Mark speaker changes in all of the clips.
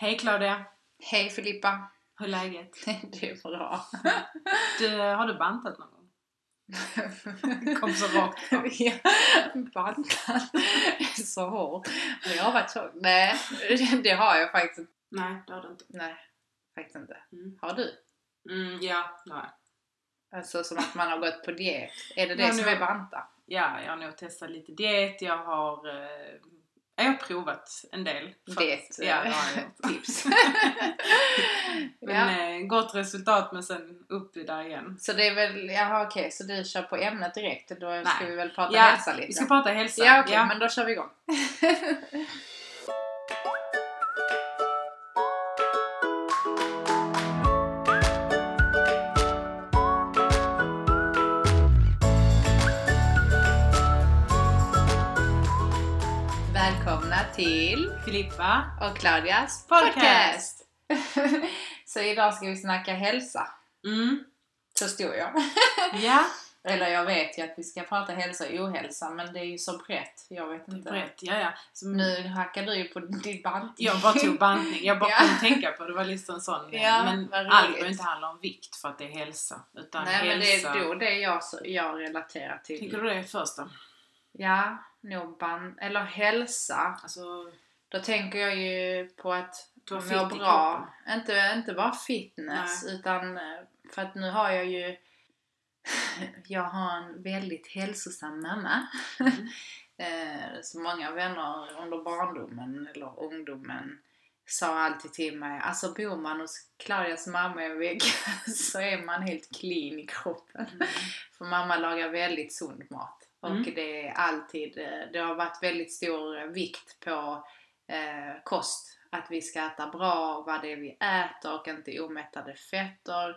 Speaker 1: Hej Claudia!
Speaker 2: Hej Filippa!
Speaker 1: Hur är läget?
Speaker 2: Det är bra.
Speaker 1: Du, har du bantat någon gång? Kom så rakt fram.
Speaker 2: Ja, Bantat. Så hårt. Men jag har varit så... Nej, det har jag faktiskt inte.
Speaker 1: Nej, det har du inte.
Speaker 2: Nej, faktiskt inte.
Speaker 1: Mm.
Speaker 2: Har du?
Speaker 1: Mm, ja, nej.
Speaker 2: Alltså som att man har gått på diet. Är det det
Speaker 1: Ja,
Speaker 2: som
Speaker 1: nu-
Speaker 2: är banta?
Speaker 1: Ja, jag har nog testat lite diet. Jag har, eh, jag har provat en del. Ja, det jag gjort.
Speaker 2: Tips.
Speaker 1: Men
Speaker 2: ja.
Speaker 1: eh, gott resultat men sen upp där igen.
Speaker 2: Så det är väl, jaha okej, så du kör på ämnet direkt. Då ska
Speaker 1: Nej.
Speaker 2: vi väl prata
Speaker 1: Ja,
Speaker 2: hälsa lite?
Speaker 1: Vi ska prata hälsa.
Speaker 2: Ja okej, men då kör vi igång. till
Speaker 1: Filippa.
Speaker 2: och Claudias
Speaker 1: Podcast.
Speaker 2: podcast. så idag ska vi snacka hälsa.
Speaker 1: Mm.
Speaker 2: Förstår jag.
Speaker 1: Ja,
Speaker 2: Eller jag vet ju att vi ska prata hälsa och ohälsa men det är ju så brett. Jag vet inte.
Speaker 1: brett. Ja, ja. Så,
Speaker 2: Nu hackar du ju på ditt band.
Speaker 1: Jag bara tog bantning. Jag bara
Speaker 2: Ja.
Speaker 1: kom tänka på det. var liksom en sån.
Speaker 2: Ja,
Speaker 1: men allt behöver inte handla om vikt för att det är hälsa. Utan
Speaker 2: Nej men det
Speaker 1: hälsa.
Speaker 2: är då det jag, så- jag relaterar till.
Speaker 1: Tänker du det först då?
Speaker 2: Ja, band, eller hälsa.
Speaker 1: Alltså,
Speaker 2: Då tänker jag ju på att må
Speaker 1: i
Speaker 2: bra. Inte, inte bara fitness utan eh, för att nu har jag ju jag har en väldigt hälsosam mamma.
Speaker 1: Mm.
Speaker 2: Eh, Så många vänner under barndomen eller ungdomen sa alltid till mig, alltså bor man hos Claudias mamma en vecka så är man helt clean i kroppen.
Speaker 1: Mm.
Speaker 2: För mamma lagar väldigt sund mat. Och
Speaker 1: Mm.
Speaker 2: det är alltid, eh, det har varit väldigt stor eh, vikt på eh, kost. Att vi ska äta bra, vad det är vi äter och inte omättade fetter.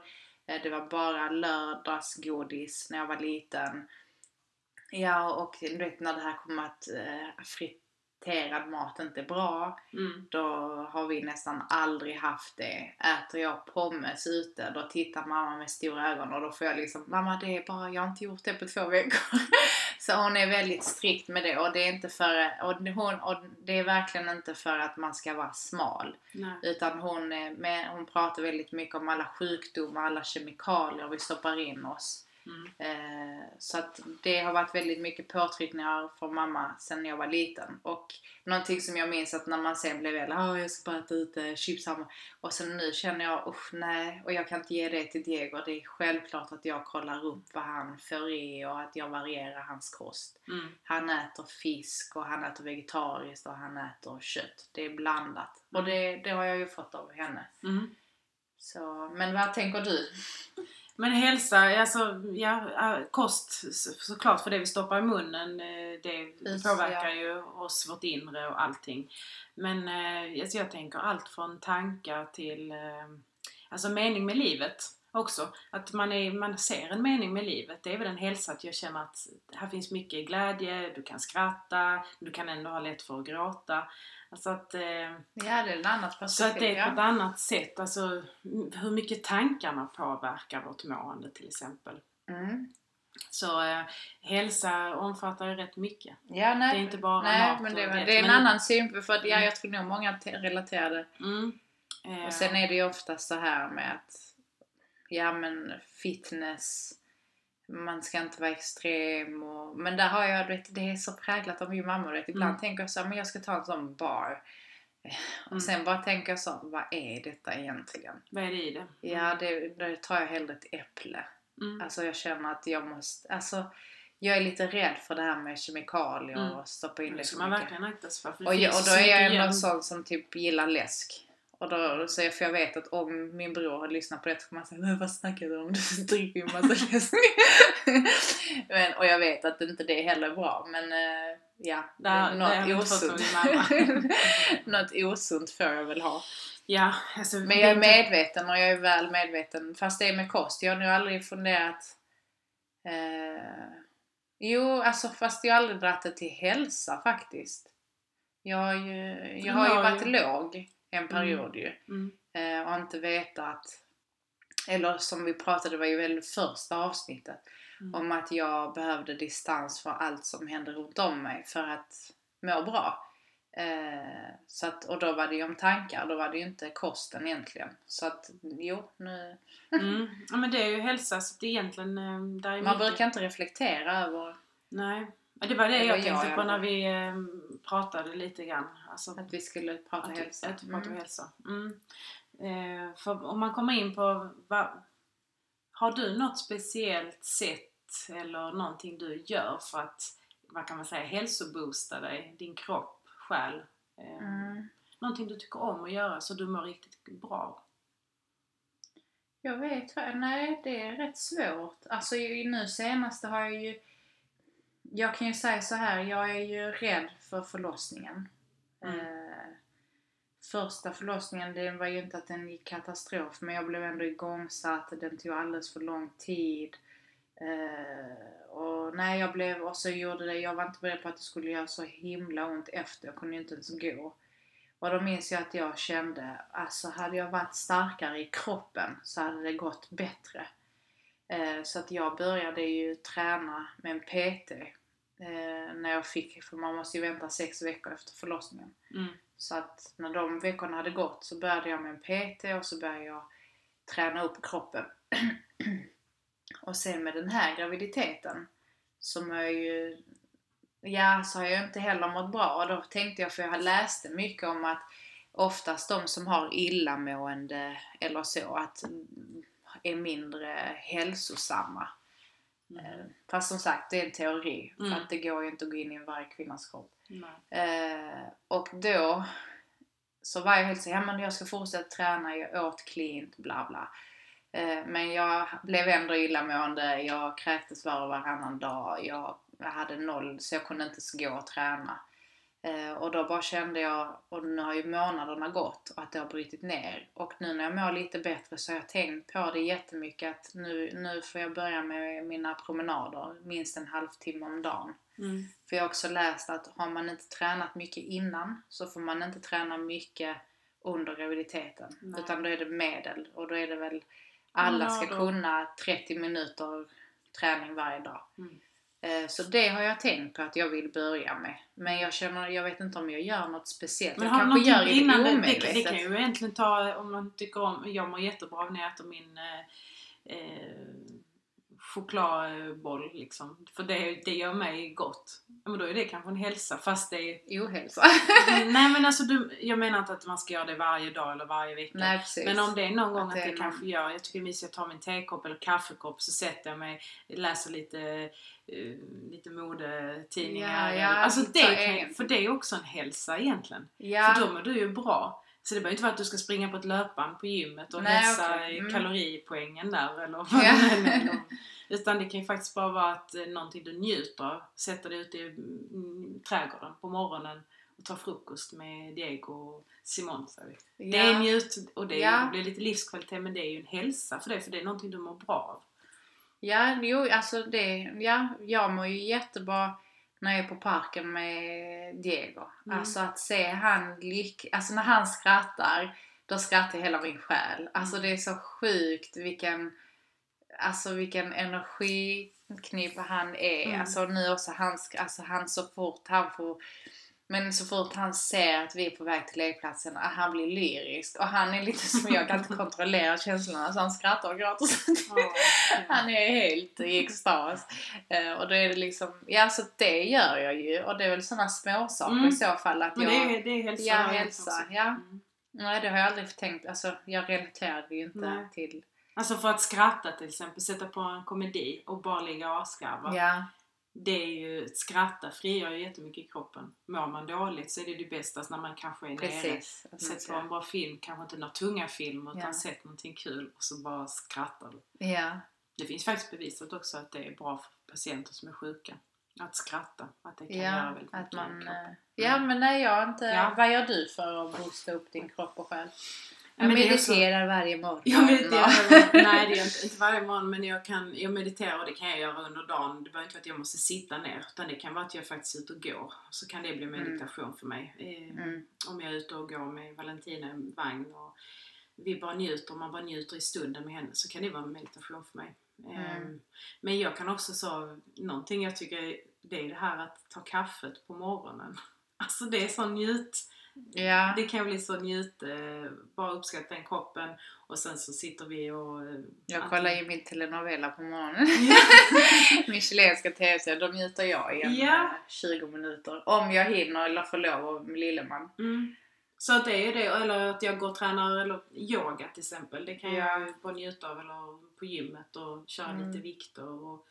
Speaker 2: Eh, det var bara lördagsgodis när jag var liten. Ja, och du vet när det här kommer att eh, friterad mat inte bra.
Speaker 1: Mm.
Speaker 2: Då har vi nästan aldrig haft det. Äter jag pommes ute, då tittar mamma med stora ögon och då får jag liksom Mamma det är bara, jag har inte gjort det på två veckor. Så hon är väldigt strikt med det och det är inte för, och hon, och det är verkligen inte för att man ska vara smal.
Speaker 1: Nej.
Speaker 2: Utan hon, är med, hon pratar väldigt mycket om alla sjukdomar, alla kemikalier vi stoppar in oss.
Speaker 1: Mm.
Speaker 2: Eh, så att det har varit väldigt mycket påtryckningar från mamma sen jag var liten. Och någonting som jag minns att när man sen blev äldre, ah, jag ska bara äta ute, chips hemma. Och sen nu känner jag, usch nej, och jag kan inte ge det till Diego. Det är självklart att jag kollar upp vad han får i och att jag varierar hans kost.
Speaker 1: Mm.
Speaker 2: Han äter fisk och han äter vegetariskt och han äter kött. Det är blandat. Och
Speaker 1: Mm.
Speaker 2: det, det har jag ju fått av henne.
Speaker 1: Mm.
Speaker 2: Så, men vad tänker du?
Speaker 1: Men hälsa, alltså, ja, kost så- såklart för det vi stoppar i munnen eh, det
Speaker 2: Precis,
Speaker 1: påverkar
Speaker 2: ja.
Speaker 1: ju oss, vårt inre och allting. Men eh, alltså jag tänker allt från tankar till eh, alltså mening med livet också. Att man, är, man ser en mening med livet. Det är väl en hälsa att jag känner att här finns mycket glädje, du kan skratta, du kan ändå ha lätt för att gråta. Alltså att, eh,
Speaker 2: Ja, det är ett annat
Speaker 1: så att
Speaker 2: perspektiv.
Speaker 1: det är på ett annat sätt, alltså hur mycket tankarna påverkar vårt mående till exempel.
Speaker 2: Mm.
Speaker 1: Så eh, hälsa omfattar ju rätt mycket.
Speaker 2: Ja, nej,
Speaker 1: Det är inte bara
Speaker 2: nej,
Speaker 1: mat
Speaker 2: men
Speaker 1: och
Speaker 2: det,
Speaker 1: vet,
Speaker 2: det är en
Speaker 1: men-
Speaker 2: annan synpunkt för att ja,
Speaker 1: Mm.
Speaker 2: jag tror nog många te- relaterade.
Speaker 1: Mm. Eh,
Speaker 2: Och sen är det ju ofta så här med att ja men fitness man ska inte vara extrem och, men där har jag, vet, det är så präglat av min mamma. Vet, ibland
Speaker 1: Mm.
Speaker 2: tänker jag så här, men jag ska ta en sån bar. Och
Speaker 1: Mm.
Speaker 2: sen bara tänker jag så, vad är detta egentligen?
Speaker 1: Vad är det i det?
Speaker 2: Ja, det, då tar jag hellre ett äpple.
Speaker 1: Mm.
Speaker 2: Alltså jag känner att jag måste, alltså jag är lite rädd för det här med kemikalier
Speaker 1: Mm.
Speaker 2: och stoppa in
Speaker 1: Det
Speaker 2: det
Speaker 1: ska
Speaker 2: så
Speaker 1: man
Speaker 2: mycket.
Speaker 1: verkligen akta sig för.
Speaker 2: Och, jag, och då
Speaker 1: så
Speaker 2: är jag
Speaker 1: mycket
Speaker 2: ändå en sån som typ gillar läsk. Och då, så jag, för jag vet att om min bror har lyssnat på det så kommer han säga vad snackar du om? Du dricker ju massa men, och jag vet att inte det heller är bra men eh, ja,
Speaker 1: det
Speaker 2: något
Speaker 1: av
Speaker 2: osunt. något osunt får jag väl ha.
Speaker 1: Ja, alltså,
Speaker 2: Men
Speaker 1: det
Speaker 2: jag är medveten och jag är väl medveten. Fast det är med kost. Jag har nog aldrig funderat... Eh, jo, alltså fast jag har aldrig dragit det till hälsa faktiskt. Jag har ju, jag har ju varit låg en period ju.
Speaker 1: Mm.
Speaker 2: Eh, och inte vetat... Eller som vi pratade, det var ju väl första avsnittet.
Speaker 1: Mm.
Speaker 2: Om att jag behövde distans för allt som hände runt om mig för att må bra. Eh, så att, och då var det ju om tankar, då var det ju inte kosten egentligen. Så att jo, nu...
Speaker 1: Mm. Ja men det är ju hälsa så det är egentligen... eh, Där är
Speaker 2: Man
Speaker 1: mycket-
Speaker 2: brukar inte reflektera över
Speaker 1: Nej. Det var det,
Speaker 2: Det
Speaker 1: jag
Speaker 2: var jag
Speaker 1: tänkte
Speaker 2: i
Speaker 1: på när vi eh, pratade lite grann. Alltså,
Speaker 2: att vi skulle prata
Speaker 1: att,
Speaker 2: hälsa.
Speaker 1: Att vi pratar
Speaker 2: Mm.
Speaker 1: hälsa. Mm. Eh, för om man kommer in på vad, Har du något speciellt sätt eller någonting du gör för att vad kan man säga, hälsoboosta dig, din kropp, själ? Eh,
Speaker 2: Mm.
Speaker 1: Någonting du tycker om att göra så du mår riktigt bra?
Speaker 2: Jag vet nej det är rätt svårt. Alltså nu senaste har jag ju... Jag kan ju säga så här, jag är ju rädd för förlossningen.
Speaker 1: Mm.
Speaker 2: Eh, första förlossningen, det var ju inte att den gick katastrof, men jag blev ändå igångsatt, den tog alldeles för lång tid. Eh, och nej, jag blev, och så gjorde det, jag var inte beredd på att det skulle göra så himla ont efter, jag kunde ju inte ens gå. Och då minns jag att jag kände, alltså hade jag varit starkare i kroppen så hade det gått bättre. Eh, så att jag började ju träna med en PT eh, när jag fick, för man måste ju vänta sex veckor efter förlossningen.
Speaker 1: Mm.
Speaker 2: Så att när de veckorna hade gått så började jag med en PT och så började jag träna upp kroppen. och sen med den här graviditeten som jag ju Ja, så har jag inte heller mått bra. Och då tänkte jag, för jag läste mycket om att oftast de som har illamående eller så, att är mindre hälsosamma. Eh, Fast som sagt, det är en teori.
Speaker 1: Mm.
Speaker 2: För att det går ju inte att gå in i varje kvinnas kropp. Eh, och då så var jag helt så, ja men jag ska fortsätta träna, jag åt cleant, bla bla. Eh, men jag blev ändå illamående, jag kräktes var och varannan dag, jag, hade noll så jag kunde inte gå och träna. Eh, och då bara kände jag, och nu har ju månaderna gått och att det har brutit ner. Och nu när jag mår lite bättre så har jag tänkt på det jättemycket att nu, nu får jag börja med mina promenader, minst en halvtimme om dagen.
Speaker 1: Mm.
Speaker 2: För jag har också läst att har man inte tränat mycket innan så får man inte träna mycket under graviditeten.
Speaker 1: Nej.
Speaker 2: Utan då är det medel och då är det väl alla ska kunna 30 minuter träning varje dag.
Speaker 1: Mm.
Speaker 2: Eh, Så det har jag tänkt på att jag vill börja med. Men jag känner, jag vet inte om jag gör något speciellt.
Speaker 1: Men
Speaker 2: jag
Speaker 1: har
Speaker 2: kanske gör det
Speaker 1: innan det, det,
Speaker 2: omedvetet.
Speaker 1: det kan ju egentligen ta om man tycker om, jag mår jättebra när jag äter min eh, eh, chokladboll liksom. För det, det gör mig gott. Men då är det kanske en hälsa fast det är...
Speaker 2: Ohälsa.
Speaker 1: Nej men alltså du, jag menar inte att man ska göra det varje dag eller varje vecka.
Speaker 2: Nej precis.
Speaker 1: Men om det är någon gång
Speaker 2: Att
Speaker 1: att
Speaker 2: är någon-
Speaker 1: kanske gör, jag tycker det är mysigt att ta min tekopp eller kaffekopp så sätter jag mig, läser lite, eh, lite modetidningar.
Speaker 2: Ja, ja,
Speaker 1: alltså
Speaker 2: så
Speaker 1: det för det är också en hälsa egentligen.
Speaker 2: ja.
Speaker 1: För då mår du ju bra. Så det behöver inte vara att du ska springa på ett löpband på gymmet och
Speaker 2: Nej,
Speaker 1: hälsa
Speaker 2: okej. Mm.
Speaker 1: kaloripoängen där eller vad
Speaker 2: Ja.
Speaker 1: Utan det kan ju faktiskt bara vara att eh, någonting du njuter av. Sätter dig ute i mm, trädgården på morgonen och tar frukost med Diego och Simon. vi. Det är njut och det, är,
Speaker 2: Ja.
Speaker 1: blir lite livskvalitet men det är ju en hälsa för det för det är någonting du mår bra av.
Speaker 2: Ja, jo, alltså det, ja, jag mår ju jättebra när jag är på parken med Diego.
Speaker 1: Mm.
Speaker 2: Alltså att se han lyck, alltså när han skrattar, då skrattar hela min själ. Alltså
Speaker 1: Mm.
Speaker 2: det är så sjukt vilken, alltså vilken energiknipa han är.
Speaker 1: Mm.
Speaker 2: Alltså nu också han, sk- alltså han så fort han får men så fort han ser att vi är på väg till lekplatsen, ah, han blir lyrisk. Och han är lite som jag, kan inte kontrollera känslorna så han skrattar och gråter. Han är helt i extas. Eh, och då är det liksom, ja så det gör jag ju. Och det är väl sådana små saker
Speaker 1: Mm.
Speaker 2: i så fall att
Speaker 1: Men det
Speaker 2: jag...
Speaker 1: är, det är hälsa.
Speaker 2: Ja, hälsa. Ja.
Speaker 1: Mm.
Speaker 2: Nej, det har jag aldrig tänkt. Alltså, jag relaterade ju inte
Speaker 1: Nej.
Speaker 2: till...
Speaker 1: Alltså för att skratta till exempel, sätta på en komedi och bara ligga asgarva.
Speaker 2: Ja,
Speaker 1: Det är ju, skratta frigör ju jättemycket i kroppen. Mår man dåligt så är det det bästa när man kanske är nere.
Speaker 2: precis. Man
Speaker 1: Sätt på en bra film, kanske inte några tunga film utan
Speaker 2: Ja.
Speaker 1: sätt någonting kul och så bara skrattar du.
Speaker 2: Ja.
Speaker 1: Det finns faktiskt bevisat också att det är bra för patienter som är sjuka. Att skratta, att det kan göra
Speaker 2: Ja,
Speaker 1: väldigt
Speaker 2: att
Speaker 1: mycket i
Speaker 2: man...
Speaker 1: kroppen.
Speaker 2: eh, Ja, men nej, jag inte...
Speaker 1: Ja.
Speaker 2: Vad gör du för att boosta upp din kropp och själ?
Speaker 1: Ja,
Speaker 2: Jag
Speaker 1: är
Speaker 2: mediterar varje morgon.
Speaker 1: Jag mediterar, nej det jag inte, inte varje morgon men jag, kan, jag mediterar och det kan jag göra under dagen. Det behöver inte vara att jag måste sitta ner utan det kan vara att jag faktiskt är ute och går. Så kan det bli meditation för mig. Eh,
Speaker 2: Mm.
Speaker 1: Om jag är ute och går med Valentina i en vagn och vi bara njuter, man bara njuter i stunden med henne så kan det vara meditation för mig. Eh,
Speaker 2: Mm.
Speaker 1: Men jag kan också så, någonting jag tycker är- det är det här att ta kaffet på morgonen. Alltså det är sån njut...
Speaker 2: Ja.
Speaker 1: Det kan bli så njut... Eh, bara uppskatta den kroppen och sen så sitter vi och... eh,
Speaker 2: Jag kollar ju min telenovela på morgonen. Min chilenska tv då njuter jag i en
Speaker 1: Ja.
Speaker 2: eh, 20 minuter. Om jag hinner eller får lov av min lilleman.
Speaker 1: Mm. Så att det är ju det, eller att jag går och tränar eller yoga till exempel. Det kan
Speaker 2: Ja.
Speaker 1: jag ju bara njuta av eller på gymmet och köra
Speaker 2: Mm.
Speaker 1: lite vikter och...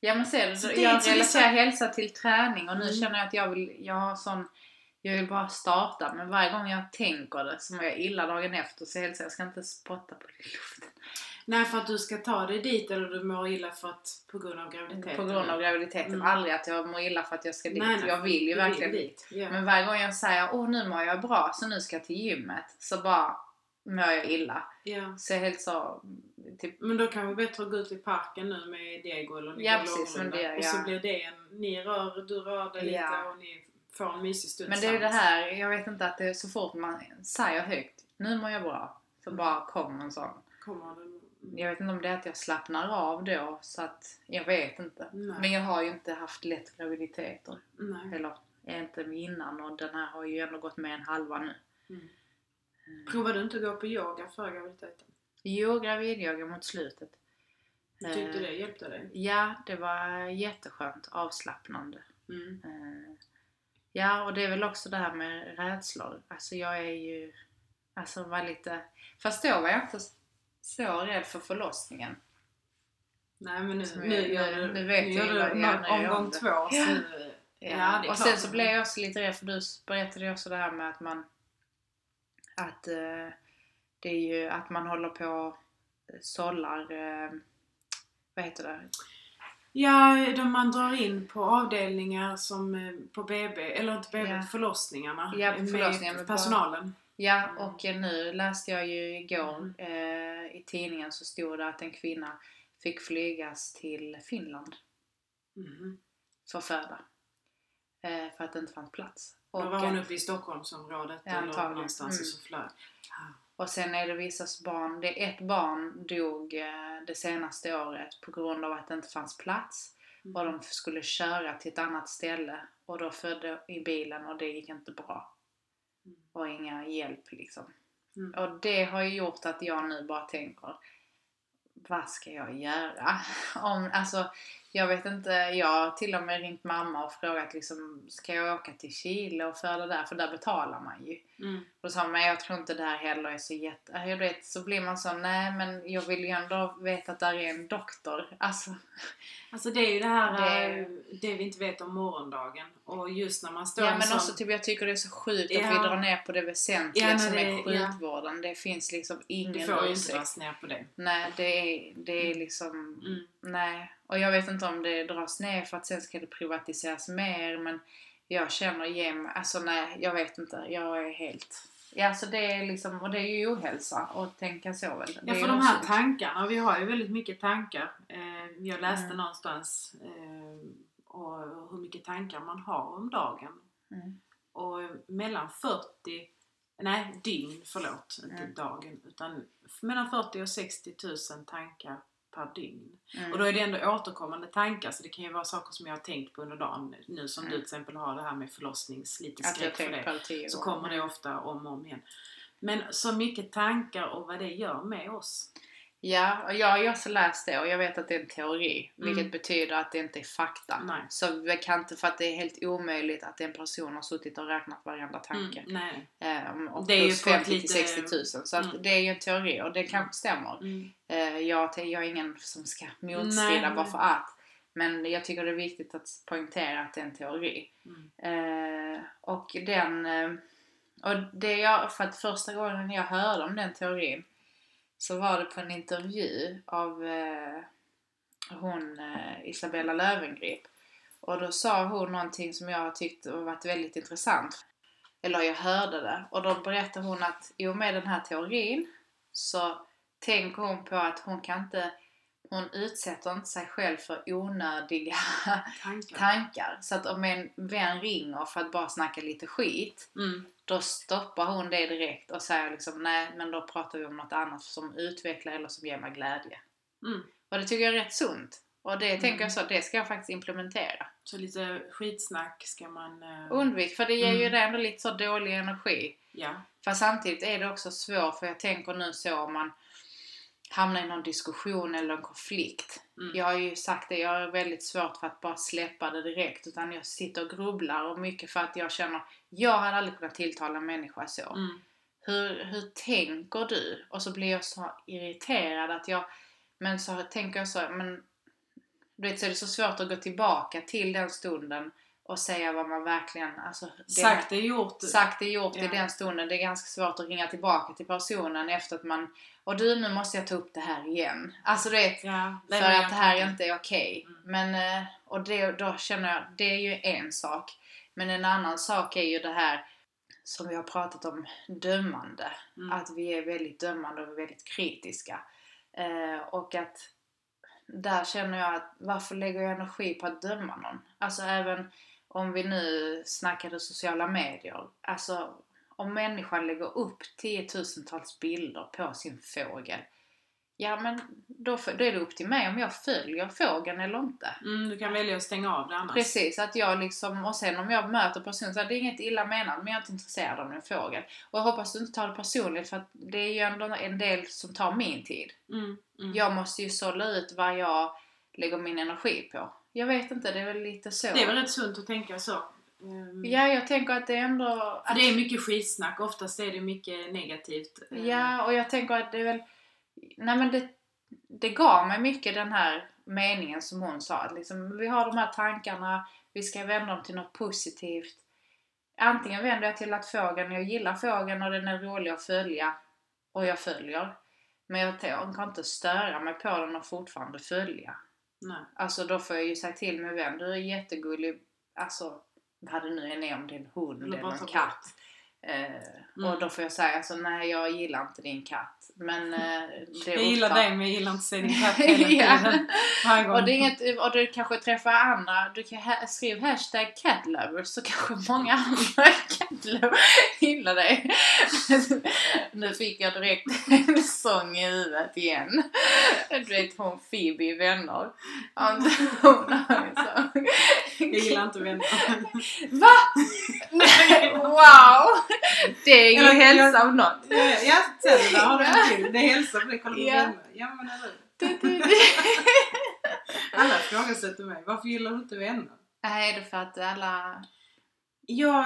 Speaker 2: Ja men ser du,
Speaker 1: Så
Speaker 2: jag relaterar hälsa till träning och nu
Speaker 1: Mm.
Speaker 2: känner jag att jag vill, jag har sån jag vill bara starta men varje gång jag tänker det så mår jag illa dagen efter så hälsar jag ska inte spotta på luften.
Speaker 1: Nej för att du ska ta dig dit eller du mår illa för att på grund av graviditeten.
Speaker 2: På grund av graviditeten.
Speaker 1: Mm.
Speaker 2: Aldrig att jag mår illa för att jag ska dit.
Speaker 1: Nej, nej,
Speaker 2: jag vill ju verkligen
Speaker 1: dit. Ja.
Speaker 2: Men varje gång jag säger åh nu mår jag bra så nu ska jag till gymmet så bara mår jag illa.
Speaker 1: ja.
Speaker 2: Så jag helt så typ,
Speaker 1: Men då kan vi bättre gå ut i parken nu med Diego eller ni
Speaker 2: Ja, precis, det-
Speaker 1: Och så
Speaker 2: ja.
Speaker 1: blir det en... Ni rör, du rör dig
Speaker 2: Ja.
Speaker 1: lite och ni får en mysig stund
Speaker 2: Men det är ju det här, jag vet inte att det är så fort man säger högt nu mår jag bra så
Speaker 1: Mm.
Speaker 2: bara kommer en sån.
Speaker 1: Kommer det...
Speaker 2: Jag vet inte om det är att jag slappnar av då så att jag vet inte.
Speaker 1: Nej.
Speaker 2: Men jag har ju inte haft lätt graviditeter.
Speaker 1: Nej.
Speaker 2: Eller inte innan och den här har ju ändå gått med en halva nu.
Speaker 1: Mm. Provade du inte att gå på yoga före graviditeten?
Speaker 2: Jo, gravidyoga mot slutet.
Speaker 1: Du tyckte
Speaker 2: Eh,
Speaker 1: det hjälpte dig?
Speaker 2: Ja, det var jätteskönt. Avslappnande.
Speaker 1: Mm.
Speaker 2: Ja, och det är väl också det här med rädslor. Alltså jag är ju... Alltså var lite... Fast då var jag inte så rädd för förlossningen.
Speaker 1: Nej men nu, nu gör
Speaker 2: nu-
Speaker 1: du,
Speaker 2: nu vet
Speaker 1: nu
Speaker 2: jag
Speaker 1: gör
Speaker 2: ju
Speaker 1: du
Speaker 2: om
Speaker 1: omgång två.
Speaker 2: Ja.
Speaker 1: nu, ja, är
Speaker 2: och sen så blev jag också lite rädd för du berättade ju också det här med att man... Att eh, det är ju att man håller på och sållar... Eh, vad heter det?
Speaker 1: Ja, då man drar in på avdelningar som eh, på BB, eller inte BB,
Speaker 2: Ja.
Speaker 1: förlossningarna.
Speaker 2: Ja,
Speaker 1: med
Speaker 2: förlossningar, på-
Speaker 1: personalen.
Speaker 2: Ja,
Speaker 1: Mm.
Speaker 2: och eh, nu läste jag ju igår
Speaker 1: Mm.
Speaker 2: eh, i tidningen så stod det att en kvinna fick flygas till Finland
Speaker 1: Mhm.
Speaker 2: för föda. Eh, för att det inte fanns plats.
Speaker 1: Då
Speaker 2: Och,
Speaker 1: var hon
Speaker 2: eh,
Speaker 1: uppe i Stockholmsområdet
Speaker 2: Ja,
Speaker 1: eller någonstans
Speaker 2: Mm.
Speaker 1: och så flög.
Speaker 2: Och sen är det vissas barn, det ett barn dog eh, det senaste året på grund av att det inte fanns plats.
Speaker 1: Mm.
Speaker 2: Och de skulle köra till ett annat ställe och då födde i bilen och det gick inte bra.
Speaker 1: Mm.
Speaker 2: Och inga hjälp liksom.
Speaker 1: Mm.
Speaker 2: Och det har ju gjort att jag nu bara tänker vad ska jag göra? Om, alltså, jag vet inte, jag har till och med ringt mamma och frågat liksom, ska jag åka till Chile och föda där? För där betalar man ju.
Speaker 1: Mm.
Speaker 2: Och då sa men jag tror inte det här heller är så jätte... Jag vet, så blir man så, nej men jag vill ju ändå veta att där är en doktor. Alltså,
Speaker 1: Alltså det är ju det här
Speaker 2: Det-
Speaker 1: eh, det vi inte vet om morgondagen. Och just när man står
Speaker 2: ja
Speaker 1: en
Speaker 2: men
Speaker 1: sån...
Speaker 2: också typ, jag tycker det är så sjukt att
Speaker 1: Ja.
Speaker 2: vi drar ner på det väsentliga
Speaker 1: Ja,
Speaker 2: som
Speaker 1: det-
Speaker 2: är
Speaker 1: ja.
Speaker 2: sjukvården. Det finns liksom ingen
Speaker 1: får ju inte dras ner på det.
Speaker 2: Nej, det är, det är liksom...
Speaker 1: Mm.
Speaker 2: Nej. Och jag vet inte om det dras ner för att sen ska det privatiseras mer men jag känner igen Alltså nej, jag vet inte. Jag är helt... Ja, alltså det är liksom... Och det är ju ohälsa att tänka så väl.
Speaker 1: Ja, för de här
Speaker 2: osunt.
Speaker 1: tankarna, vi har ju väldigt mycket tankar. Eh, jag läste
Speaker 2: Mm.
Speaker 1: någonstans eh, och hur mycket tankar man har om dagen.
Speaker 2: Mm.
Speaker 1: Och mellan 40, nej dygn, förlåt, inte
Speaker 2: Mm.
Speaker 1: dagen, utan mellan 40 och 60 000 tankar per dygn.
Speaker 2: Mm.
Speaker 1: Och då är det ändå återkommande tankar, så det kan ju vara saker som jag har tänkt på under dagen. Nu som
Speaker 2: Mm.
Speaker 1: du till exempel har det här med förlossnings, lite skräck för det. Så kommer det ofta om och om igen. Men så mycket tankar och vad det gör med oss.
Speaker 2: Ja, och jag har också läst det och jag vet att det är en teori.
Speaker 1: Mm.
Speaker 2: Vilket betyder att det inte är fakta.
Speaker 1: Nej.
Speaker 2: Så vi kan inte, för att det är helt omöjligt att en person har suttit och räknat varenda tanke.
Speaker 1: Mm, nej.
Speaker 2: Ehm, och
Speaker 1: Det är
Speaker 2: plus
Speaker 1: på ett
Speaker 2: 50 till
Speaker 1: lite-
Speaker 2: 60 000. Så
Speaker 1: Mm.
Speaker 2: det är ju en teori och det kanske stämmer.
Speaker 1: Mm.
Speaker 2: Eh, jag, jag är ingen som ska motstrida bara för att. Men jag tycker det är viktigt att poängtera att det är en teori.
Speaker 1: Mm.
Speaker 2: Eh, och den... Eh, och det jag, för att första gången jag hörde om den teorin så var det på en intervju av eh, hon eh, Isabella Löwengrip. Och då sa hon någonting som jag tyckte var varit väldigt intressant. Eller jag hörde det. Och då berättade hon att i och med den här teorin så tänker hon på att hon kan inte hon utsätter inte sig själv för onödiga
Speaker 1: Tankar.
Speaker 2: tankar. Så att om en vän ringer för att bara snacka lite skit
Speaker 1: Mm.
Speaker 2: då stoppar hon det direkt och säger liksom nej men då pratar vi om något annat som utvecklar eller som ger mig glädje.
Speaker 1: Mm.
Speaker 2: Och det tycker jag är rätt sunt. Och det tänker
Speaker 1: Mm.
Speaker 2: jag så, det ska jag faktiskt implementera.
Speaker 1: Så lite skitsnack ska man... eh,
Speaker 2: Undvik, för det ger ju
Speaker 1: Mm.
Speaker 2: det ändå lite så dålig energi.
Speaker 1: Ja.
Speaker 2: Fast samtidigt är det också svårt, för jag tänker nu så om man hamnar i någon diskussion eller en konflikt.
Speaker 1: Mm.
Speaker 2: Jag har ju sagt det, jag har väldigt svårt för att bara släppa det direkt utan jag sitter och grubblar och mycket för att jag känner, jag hade aldrig kunnat tilltala en människa så.
Speaker 1: Mm.
Speaker 2: Hur, hur tänker du? Och så blir jag så irriterad att jag, men så tänker jag så, men du vet så är det så svårt att gå tillbaka till den stunden och säga vad man verkligen, alltså det,
Speaker 1: Sagt är gjort.
Speaker 2: sagt är gjort i
Speaker 1: Ja.
Speaker 2: den stunden. Det är ganska svårt att ringa tillbaka till personen efter att man, och du nu måste jag ta upp det här igen. Alltså du vet,
Speaker 1: Ja,
Speaker 2: för att det här inte är okej.
Speaker 1: Mm.
Speaker 2: Men, eh, och det, då känner jag, det är ju en sak. Men en annan sak är ju det här som vi har pratat om, dömande.
Speaker 1: Mm.
Speaker 2: Att vi är väldigt dömande och väldigt kritiska. Eh, och att där känner jag att varför lägger jag energi på att döma någon? Alltså även om vi nu snackade sociala medier. Alltså om människan lägger upp tiotusentals bilder på sin fågel. Ja men då, då är det upp till mig om jag följer fågeln eller inte.
Speaker 1: Mm, du kan välja att stänga av det annars.
Speaker 2: Precis, att jag liksom, och sen om jag möter personen så är det inget illa menat men jag är inte intresserad av en fågel. Och jag hoppas du inte tar det personligt för att det är ju ändå en del som tar min tid.
Speaker 1: Mm. Mm.
Speaker 2: Jag måste ju sålla ut vad jag lägger min energi på. Jag vet inte, det är väl lite så.
Speaker 1: Det är väl rätt sunt att tänka så. Ehm,
Speaker 2: Ja, jag tänker att det är ändå...
Speaker 1: För det är mycket skitsnack, oftast är det mycket negativt. Ehm,
Speaker 2: Ja, och jag tänker att det är väl... Nej men det, det gav mig mycket den här meningen som hon sa. Att liksom, vi har de här tankarna, vi ska vända dem till något positivt. Antingen vänder jag till att fågeln, jag gillar fågeln och den är rolig att följa och jag följer. Men jag tänker inte störa mig på den och fortfarande följa.
Speaker 1: Nej.
Speaker 2: Alltså då får jag ju säga till min vän, du är jättegullig, alltså vad det nu än är, om det är en hund
Speaker 1: Eller
Speaker 2: en katt. Eh,
Speaker 1: Mm.
Speaker 2: Och då får jag säga alltså, nej jag gillar inte din katt. Men eh, det
Speaker 1: Jag gillar
Speaker 2: upptar-
Speaker 1: dig men jag gillar inte din katt hela tiden. Gång.
Speaker 2: och, det är inget, och du kanske träffar andra, du kan ha, skriv hashtag catlovers så kanske många andra catlovers gillar dig. nu fick jag direkt en sång i huvudet igen. Du vet hon Phoebe i Vänner. Hon har en sång.
Speaker 1: Jag gillar inte vänner.
Speaker 2: Va? wow! Det är
Speaker 1: Eller-
Speaker 2: hälsa av något.
Speaker 1: Ja, där har du en till. Det är hälsa på det. Kolla på
Speaker 2: Ja.
Speaker 1: Ja men eller. Alla ifrågasätter mig. Varför gillar du inte vänner?
Speaker 2: Nej, det är för att alla...
Speaker 1: Jag,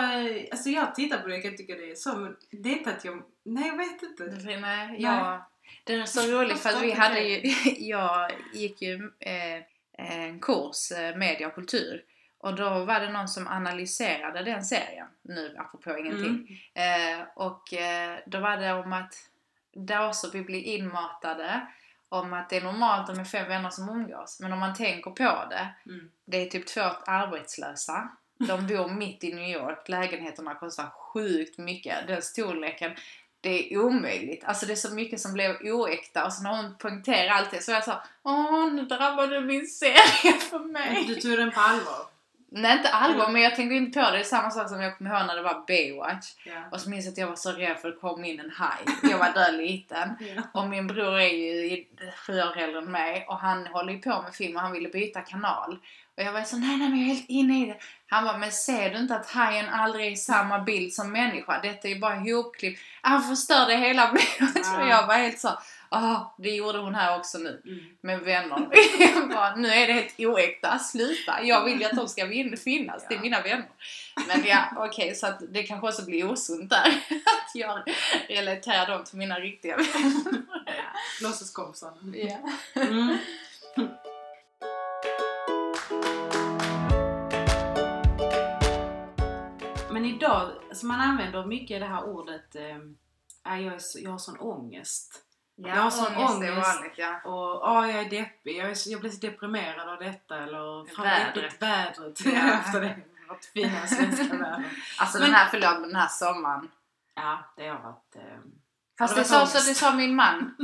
Speaker 1: alltså jag tittar på det och kan tycka det är så men det är inte att jag... Nej jag vet inte.
Speaker 2: Nej, jag... Det är så roligt för att vi hade ju... Jag gick ju eh, en kurs, eh, media och kultur. Och då var det någon som analyserade den serien, nu apropå ingenting.
Speaker 1: Mm.
Speaker 2: Eh, och eh, då var det om att då så vi blir inmatade om att det är normalt om det är fem vänner som umgås. Men om man tänker på det,
Speaker 1: Mm.
Speaker 2: det är typ två arbetslösa. De bor mitt i New York, lägenheterna kostar sjukt mycket. Den storleken, det är omöjligt. Alltså det är så mycket som blev oäkta och så när hon poängterar allt det så jag så Åh, nu drabbade min serie för mig.
Speaker 1: Du tog den på allvar?
Speaker 2: Nej, inte allvar, men jag tänker inte på det. Det är samma sak som jag kommer ihåg när det var Baywatch.
Speaker 1: Ja.
Speaker 2: Och så minns jag att jag var så rädd för att det kom in en haj. Jag var där liten.
Speaker 1: ja.
Speaker 2: Och min bror är ju sju år äldre än mig och han håller ju på med film och han ville byta kanal. Och jag var så nej nej men jag är helt inne i det. Han var men ser du inte att hajen aldrig är i samma bild som människa? Detta är ju bara ihopklippt. Han förstörde hela bilden.
Speaker 1: Ja.
Speaker 2: Och jag var helt så, ah det gjorde hon här också nu.
Speaker 1: Mm.
Speaker 2: Med vänner. Bara, nu är det helt oäkta, sluta. Jag vill ju att de ska finnas, det är
Speaker 1: Ja.
Speaker 2: mina vänner. Men ja, okej, så att det kanske också blir osunt där. Att jag relaterar dem till mina riktiga vänner.
Speaker 1: Låtsaskompisarna.
Speaker 2: Ja.
Speaker 1: Mm. Men idag, alltså man använder mycket det här ordet eh, "Ah, jag, är så, jag har sån ångest.
Speaker 2: Ja,
Speaker 1: Jag har sån
Speaker 2: är
Speaker 1: ångest.
Speaker 2: vanligt, ja.
Speaker 1: Och ah, jag är deppig, jag, är, jag blir så deprimerad av detta eller fan,
Speaker 2: Vädret.
Speaker 1: vädret.
Speaker 2: Ja.
Speaker 1: Efter det vårt fina svenska väder.
Speaker 2: Alltså
Speaker 1: Men-
Speaker 2: den här, förlåt, den här sommaren.
Speaker 1: Ja, det har varit... Eh,
Speaker 2: Fast det sa, så
Speaker 1: ångest?
Speaker 2: det sa min man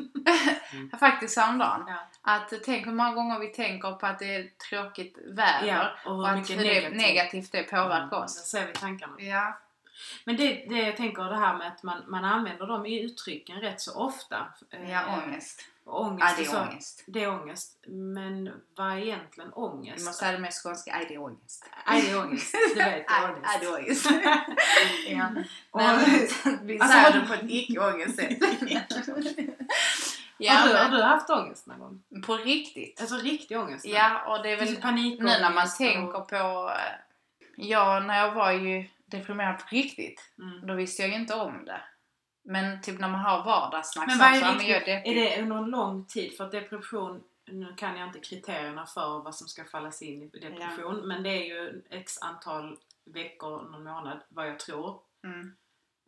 Speaker 1: Mm.
Speaker 2: faktiskt häromdagen.
Speaker 1: ja.
Speaker 2: Att tänk hur många gånger vi tänker på att det är tråkigt väder
Speaker 1: ja, och
Speaker 2: och
Speaker 1: hur
Speaker 2: att
Speaker 1: mycket
Speaker 2: hur
Speaker 1: negativt.
Speaker 2: negativt det påverkar
Speaker 1: Mm,
Speaker 2: oss.
Speaker 1: Där ser vi tankarna.
Speaker 2: Ja.
Speaker 1: Men det, det jag tänker det här med att man, man använder de uttrycken rätt så ofta. Eh,
Speaker 2: Ja, ångest.
Speaker 1: ångest
Speaker 2: Ja, det är ångest.
Speaker 1: Det är ångest. Men vad är egentligen
Speaker 2: Vi
Speaker 1: ångest?
Speaker 2: måste säga det med skånska. Nej, det är ångest.
Speaker 1: Nej, det är ångest. Du vet, ångest.
Speaker 2: det är ångest. ja. Men vi
Speaker 1: Alltså,
Speaker 2: säger
Speaker 1: har
Speaker 2: det
Speaker 1: du-
Speaker 2: på ett icke-ångestsätt.
Speaker 1: har,
Speaker 2: ja,
Speaker 1: du, har
Speaker 2: men
Speaker 1: du haft ångest någon gång?
Speaker 2: på riktigt.
Speaker 1: Alltså riktig ångest?
Speaker 2: Ja, och det är väl
Speaker 1: panikångest
Speaker 2: nu när man tänker på... eh, Ja, när jag var ju deprimerad på riktigt,
Speaker 1: Mm.
Speaker 2: då visste jag ju inte om det. Men typ när man har vardagssnack
Speaker 1: Men
Speaker 2: så,
Speaker 1: är
Speaker 2: så, ja, men jag är
Speaker 1: riktigt? Är det under en lång tid? För att depression, nu kan jag inte kriterierna för vad som ska fallas in i depression, men det är ju x antal veckor, någon månad, vad jag tror.
Speaker 2: Mm.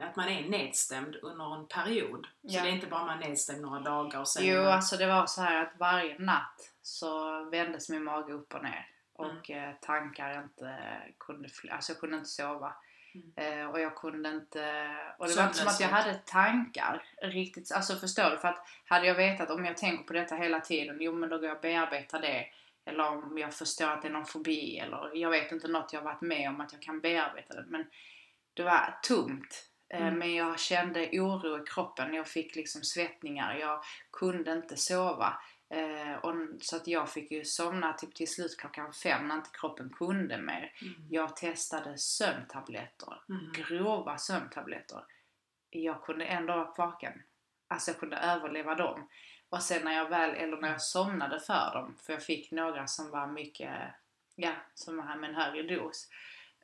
Speaker 1: Att man är nedstämd under en period. Så
Speaker 2: Ja.
Speaker 1: det är inte bara man är nedstämd några dagar och sen...
Speaker 2: Jo, alltså det var så här att varje natt så vändes min mage upp och ner.
Speaker 1: Mm.
Speaker 2: Och eh, tankar inte kunde, alltså jag kunde inte sova.
Speaker 1: Mm.
Speaker 2: Eh, och jag kunde inte, och det var inte som att jag hade tankar riktigt, alltså förstår du? För att hade jag vetat om jag tänker på detta hela tiden, jo men då går jag och bearbetar det. Eller om jag förstår att det är någon fobi eller jag vet inte något jag varit med om att jag kan bearbeta det. Men det var tomt. Eh,
Speaker 1: Mm.
Speaker 2: Men jag kände oro i kroppen, jag fick liksom svettningar, jag kunde inte sova. Eh, och, så att jag fick ju somna typ till slut klockan fem när inte kroppen kunde mer.
Speaker 1: Mm.
Speaker 2: Jag testade sömntabletter,
Speaker 1: Mm.
Speaker 2: grova sömntabletter. Jag kunde ändå vara vaken. Alltså jag kunde överleva dem. Och sen när jag väl, eller när jag somnade för dem, för jag fick några som var mycket, ja, som var med en högre dos.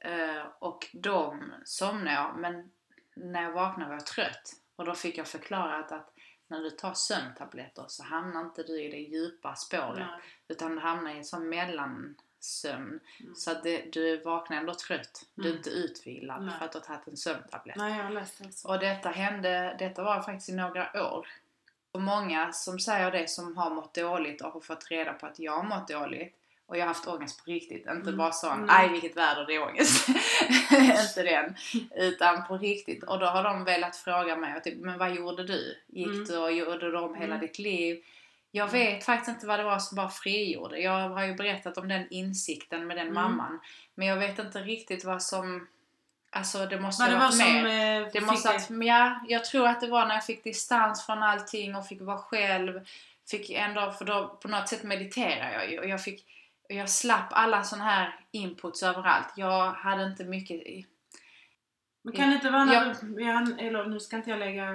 Speaker 2: Eh, och de somnade jag, men när jag vaknade var jag trött. Och då fick jag förklarat att när du tar sömntabletter så hamnar inte du i det djupa spåret.
Speaker 1: Nej.
Speaker 2: Utan du hamnar i en sån mellansömn.
Speaker 1: Mm.
Speaker 2: Så att det, du vaknar ändå trött. Du är
Speaker 1: Mm.
Speaker 2: inte utvilad
Speaker 1: Nej.
Speaker 2: för att du har tagit en sömntablett.
Speaker 1: Nej, jag har läst det också.
Speaker 2: Och detta hände, detta var faktiskt i några år. Och många som säger det som har mått dåligt och har fått reda på att jag har mått dåligt och jag har haft ångest på riktigt. Inte
Speaker 1: Mm.
Speaker 2: bara sån,
Speaker 1: Mm.
Speaker 2: aj vilket väder det är ångest. inte den. Utan på riktigt. Och då har de velat fråga mig, och typ, men vad gjorde du? Gick
Speaker 1: Mm.
Speaker 2: du och gjorde du om hela
Speaker 1: Mm.
Speaker 2: ditt liv? Jag
Speaker 1: Mm.
Speaker 2: vet faktiskt inte vad det var som bara frigjorde. Jag har ju berättat om den insikten med den
Speaker 1: Mm.
Speaker 2: mamman. Men jag vet inte riktigt vad som... Alltså det måste ha
Speaker 1: var
Speaker 2: varit
Speaker 1: som...
Speaker 2: mer.
Speaker 1: eh,
Speaker 2: Det måste att, ja, jag tror att det var när jag fick distans från allting och fick vara själv. Fick ändå, för då på något sätt mediterar jag ju och jag fick jag slapp alla såna här inputs överallt. Jag hade inte mycket... i-
Speaker 1: Men kan det inte vara när
Speaker 2: Jag-
Speaker 1: du... Eller nu ska inte jag lägga...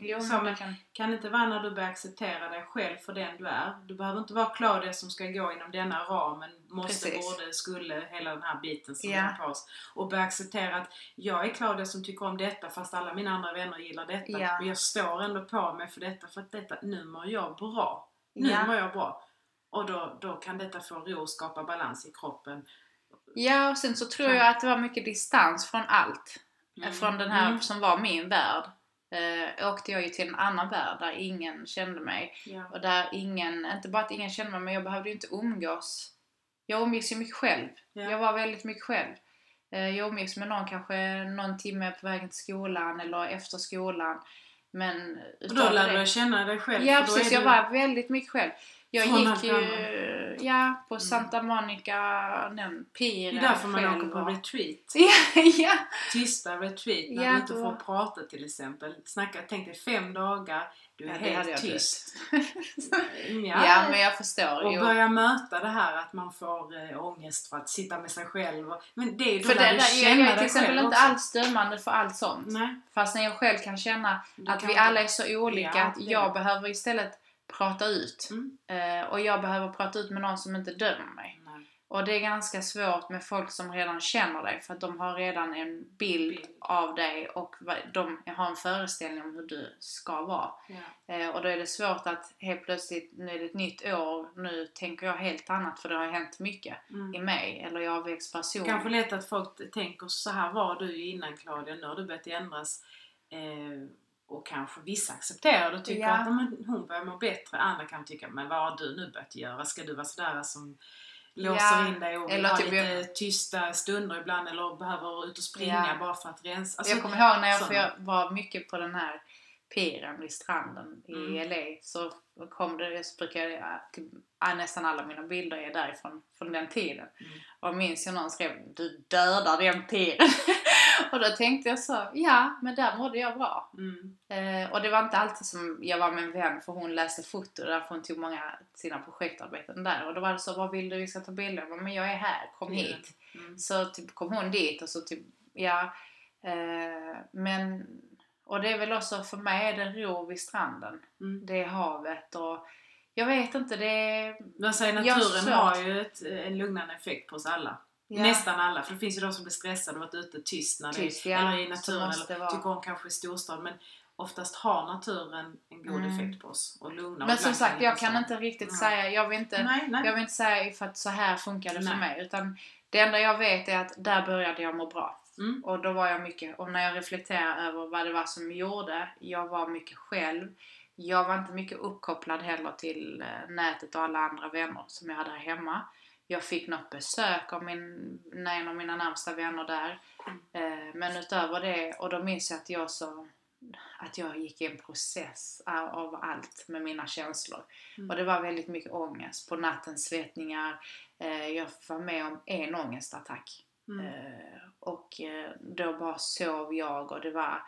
Speaker 2: Jo,
Speaker 1: så,
Speaker 2: men kan,
Speaker 1: kan det inte vara när du börjar acceptera dig själv för den du är? Du behöver inte vara klar det som ska gå inom denna ramen. Måste,
Speaker 2: Precis.
Speaker 1: borde, skulle, hela den här biten som har på oss. Och börja acceptera att jag är Claudia som tycker om detta fast alla mina andra vänner gillar detta.
Speaker 2: Ja.
Speaker 1: Men jag står ändå på mig för detta för att detta, nu mår jag bra. Nu
Speaker 2: Ja.
Speaker 1: mår jag bra. Och då, då kan detta få ro och skapa balans i kroppen.
Speaker 2: ja, och sen så tror
Speaker 1: Ja.
Speaker 2: jag att det var mycket distans från allt.
Speaker 1: Mm.
Speaker 2: Från den här
Speaker 1: Mm.
Speaker 2: som var min värld. Eh, åkte jag ju till en annan värld där ingen kände mig.
Speaker 1: Ja.
Speaker 2: Och där ingen, inte bara att ingen kände mig, men jag behövde ju inte umgås. Jag umgicks ju mycket själv.
Speaker 1: Ja.
Speaker 2: Jag var väldigt mycket själv. Eh, Jag umgicks med någon kanske någon timme på vägen till skolan eller efter skolan. Men
Speaker 1: Och då
Speaker 2: utöver
Speaker 1: lär
Speaker 2: det-
Speaker 1: du känna dig själv.
Speaker 2: Ja precis, jag
Speaker 1: du-
Speaker 2: var väldigt mycket själv. Jag gick ju, ja, på
Speaker 1: Mm.
Speaker 2: Santa Monica, den
Speaker 1: Det
Speaker 2: piren
Speaker 1: är därför man
Speaker 2: själv
Speaker 1: åker på retreat.
Speaker 2: Ja, ja.
Speaker 1: Tysta retreat när
Speaker 2: Ja,
Speaker 1: du inte får prata till exempel. Snacka, tänk dig fem dagar, du är
Speaker 2: Ja, det
Speaker 1: helt
Speaker 2: jag
Speaker 1: tyst.
Speaker 2: ja. ja, men jag förstår.
Speaker 1: och
Speaker 2: jo.
Speaker 1: börja möta det här att man får äh, ångest för att sitta med sig själv. Och, men det är då
Speaker 2: För det där,
Speaker 1: du
Speaker 2: jag,
Speaker 1: känna
Speaker 2: jag är till exempel inte alls dömande för allt sånt.
Speaker 1: Nej,
Speaker 2: Fast när jag själv kan känna
Speaker 1: du
Speaker 2: att
Speaker 1: kan
Speaker 2: vi alla är så olika
Speaker 1: Ja,
Speaker 2: att
Speaker 1: det
Speaker 2: jag
Speaker 1: det.
Speaker 2: behöver istället prata ut.
Speaker 1: Mm.
Speaker 2: Eh, och jag behöver prata ut med någon som inte dömer mig.
Speaker 1: Nej.
Speaker 2: Och det är ganska svårt med folk som redan känner dig för att de har redan en bild,
Speaker 1: Bild.
Speaker 2: av dig och de har en föreställning om hur du ska vara.
Speaker 1: Ja.
Speaker 2: Eh, och då är det svårt att helt plötsligt, nu är det ett nytt år, nu tänker jag helt annat för det har hänt mycket
Speaker 1: Mm.
Speaker 2: i mig. Eller jag har växt person.
Speaker 1: Kanske lätt att folk tänker så här var du innan Claudia, nu har du börjat ändras. Eh, och kanske vissa accepterar det och tycker
Speaker 2: Ja.
Speaker 1: att men, hon börjar må bättre. Andra kan tycka, men vad har du nu börjat göra? Ska du vara sådär som låser
Speaker 2: Ja,
Speaker 1: in dig och vill
Speaker 2: eller
Speaker 1: ha
Speaker 2: typ
Speaker 1: lite
Speaker 2: jag-
Speaker 1: tysta stunder ibland eller behöver ut och springa
Speaker 2: Ja.
Speaker 1: bara för att rensa? Alltså,
Speaker 2: jag kommer ihåg när jag, för
Speaker 1: sådana.
Speaker 2: jag var mycket på den här piren vid stranden i
Speaker 1: Mm.
Speaker 2: LA så kom det, så brukar jag, ja, nästan alla mina bilder är därifrån, från den tiden.
Speaker 1: Mm.
Speaker 2: Och minns jag någon skrev du dödar den piren. och då tänkte jag så, ja men där mådde jag bra.
Speaker 1: Mm.
Speaker 2: Eh, och det var inte alltid som jag var med en vän för hon läste foto därför hon tog många sina projektarbeten där. Och då var det så, vad vill du vi ska ta bilder? Jag bara, Men jag är här, kom
Speaker 1: Ja.
Speaker 2: hit.
Speaker 1: Mm.
Speaker 2: Så typ kom hon dit och så typ, ja. Eh, men, och det är väl också, för mig är det ro vid stranden.
Speaker 1: Mm.
Speaker 2: Det är havet och jag vet inte, det är...
Speaker 1: Man säger
Speaker 2: har
Speaker 1: naturen har ju ett, en lugnande effekt på oss alla.
Speaker 2: Ja.
Speaker 1: Nästan alla, för det finns ju de som blir stressade och varit ute tyst när det
Speaker 2: Tyst,
Speaker 1: är,
Speaker 2: ja,
Speaker 1: eller i naturen eller
Speaker 2: det vara.
Speaker 1: tycker om kanske i storstad men oftast har naturen en god
Speaker 2: Mm.
Speaker 1: effekt på oss och lugnar
Speaker 2: Men
Speaker 1: och
Speaker 2: som sagt,
Speaker 1: det
Speaker 2: jag kan inte riktigt
Speaker 1: Nej.
Speaker 2: säga, jag vill inte,
Speaker 1: Nej, nej.
Speaker 2: jag vill inte säga för att så här funkar det för mig. Utan det enda jag vet är att där började jag må bra.
Speaker 1: Mm.
Speaker 2: Och då var jag mycket, och när jag reflekterar över vad det var som gjorde, jag var mycket själv. Jag var inte mycket uppkopplad heller till eh, nätet och alla andra vänner som jag hade här hemma. Jag fick något besök av min, en av mina närmsta vänner där. Eh, Men utöver det, och då minns jag att jag så att jag gick i en process av- allt med mina känslor.
Speaker 1: Mm.
Speaker 2: Och det var väldigt mycket ångest. På natten svettningar. Eh, Jag var med om en ångestattack.
Speaker 1: Mm.
Speaker 2: Eh, Och då bara sov jag och det var,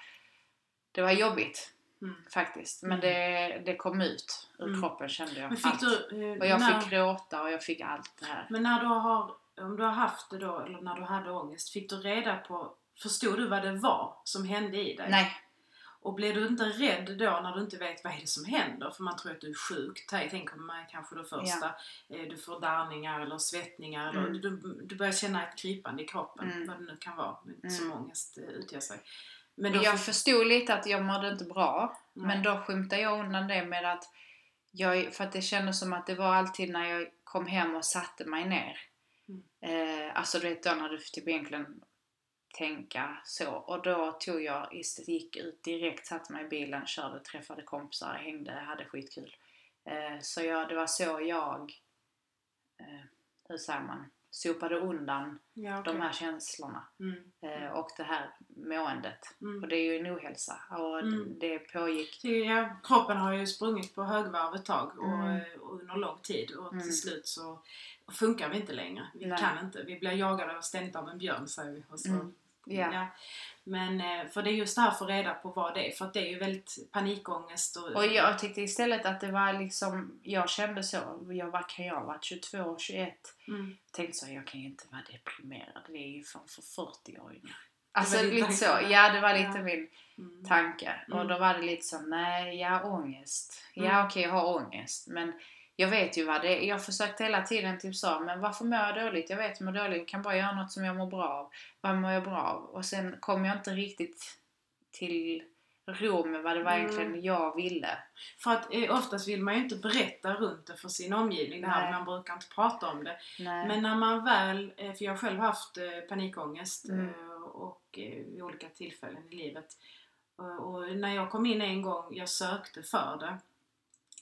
Speaker 2: det var jobbigt
Speaker 1: Mm.
Speaker 2: faktiskt. Men
Speaker 1: Mm.
Speaker 2: det, det kom ut ur
Speaker 1: Mm.
Speaker 2: kroppen kände jag. Allt.
Speaker 1: du... eh,
Speaker 2: Och jag
Speaker 1: när,
Speaker 2: fick gråta och jag fick allt det här.
Speaker 1: Men när du har, om du har haft det då, eller när du hade ångest, fick du reda på, förstod du vad det var som hände i dig?
Speaker 2: Nej,
Speaker 1: Och blir du inte rädd då när du inte vet vad är det som händer? För man tror att du är sjuk, Ta- tänker man kanske då första. Eh, Du får darrningar eller svettningar eller
Speaker 2: Mm.
Speaker 1: du, du börjar känna ett krypande i kroppen,
Speaker 2: Mm.
Speaker 1: vad det nu kan vara som ångest eh, utgör sig. Men då
Speaker 2: jag förstod lite att jag mådde inte bra.
Speaker 1: Nej.
Speaker 2: Men då skymtade jag undan det med att jag, för att det kändes som att det var alltid när jag kom hem och satte mig ner.
Speaker 1: Mm.
Speaker 2: Eh, alltså du vet då när du typ egentligen tänka så. Och då tog jag, ist- gick ut direkt, satte mig i bilen, körde, träffade kompisar, hängde, hade skitkul. Eh, så jag, det var så jag, eh, hur säger man, sopade undan
Speaker 1: ja, okej.
Speaker 2: de här känslorna.
Speaker 1: Mm.
Speaker 2: Eh, och det här måendet.
Speaker 1: Mm.
Speaker 2: Och det är ju en ohälsa. Och
Speaker 1: Mm.
Speaker 2: det pågick.
Speaker 1: Ja, kroppen har ju sprungit på högvarv ett tag och,
Speaker 2: Mm.
Speaker 1: eh, och under lång tid och
Speaker 2: Mm.
Speaker 1: till slut så funkar vi inte längre. Vi
Speaker 2: Nej.
Speaker 1: kan inte. Vi blir jagade ständigt av en björn säger vi. Och så,
Speaker 2: Mm. Ja.
Speaker 1: ja. Men eh, för det är just det här att få reda på vad det är. För att det är ju väldigt panikångest och,
Speaker 2: Och jag tyckte istället att det var liksom, jag kände så, jag var, kan jag varit 22, 21?
Speaker 1: mm.
Speaker 2: Tänkte så, jag kan ju inte vara deprimerad, det är ju fan för 40-åringar. Alltså lite
Speaker 1: tanke,
Speaker 2: så,
Speaker 1: ja.
Speaker 2: det var lite
Speaker 1: Ja.
Speaker 2: min
Speaker 1: Mm.
Speaker 2: tanke.
Speaker 1: Mm.
Speaker 2: Och då var det lite så, nej, ja ångest. Ja
Speaker 1: Mm.
Speaker 2: okej, jag har ångest. Men jag vet ju vad det är. Jag försökte hela tiden typ så, men varför mår jag dåligt? Jag vet att jag mår dåligt, jag kan bara göra något som jag mår bra av. Vad mår jag bra av? Och sen kom jag inte riktigt till ro med vad det var
Speaker 1: Mm.
Speaker 2: egentligen jag ville.
Speaker 1: För att eh, oftast vill man ju inte berätta runt det för sin omgivning. Det här, man brukar inte prata om det.
Speaker 2: Nej.
Speaker 1: Men när man väl, eh, för jag har själv haft eh, panikångest
Speaker 2: Mm.
Speaker 1: och vid olika tillfällen i livet. Och när jag kom in en gång, jag sökte för det.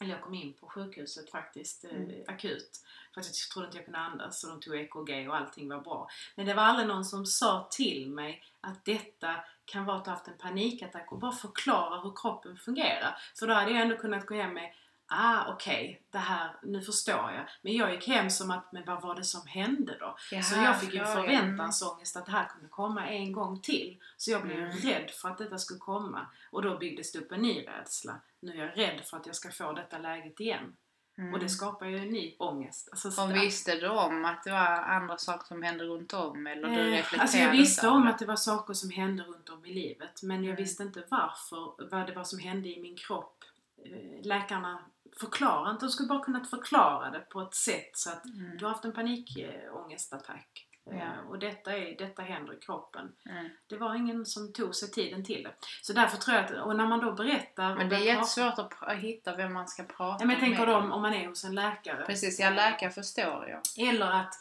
Speaker 1: Eller jag kom in på sjukhuset faktiskt, eh,
Speaker 2: Mm.
Speaker 1: akut. För att jag trodde inte jag kunde andas och de tog EKG och allting var bra. Men det var aldrig någon som sa till mig att detta kan vara att du haft en panikattack och bara förklara hur kroppen fungerar. För då hade jag ändå kunnat gå hem med Ah okej, det här, nu förstår jag. Men jag gick hem som att, men vad var det som hände då?
Speaker 2: Jaha,
Speaker 1: Så jag fick ju förväntansångest att det här kunde komma en gång till. Så jag blev
Speaker 2: Mm.
Speaker 1: rädd för att detta skulle komma. Och då byggdes det upp en ny rädsla. Nu är jag rädd för att jag ska få detta läget igen.
Speaker 2: Mm.
Speaker 1: Och det skapar ju en ny ångest. Alltså, så
Speaker 2: Och visste du om att det var andra saker som hände runt om? Eller du
Speaker 1: Eh,
Speaker 2: reflekterade
Speaker 1: Alltså jag visste om
Speaker 2: det?
Speaker 1: att det var saker som hände runt om i livet. Men jag
Speaker 2: Mm.
Speaker 1: visste inte varför, vad det var som hände i min kropp. Eh, Läkarna förklarade inte. De skulle bara kunnat förklara det på ett sätt så att
Speaker 2: Mm.
Speaker 1: du har haft en panikångestattack. Eh,
Speaker 2: Ja.
Speaker 1: Och detta, är, detta händer i kroppen.
Speaker 2: Mm.
Speaker 1: Det var ingen som tog sig tiden till det. Så därför tror jag att, och när man då berättar...
Speaker 2: Men det är jättesvårt att pr- hitta vem man ska prata
Speaker 1: Ja, men jag tänker
Speaker 2: med.
Speaker 1: om, om man är hos en läkare.
Speaker 2: Precis, ja läkare förstår jag.
Speaker 1: Eller att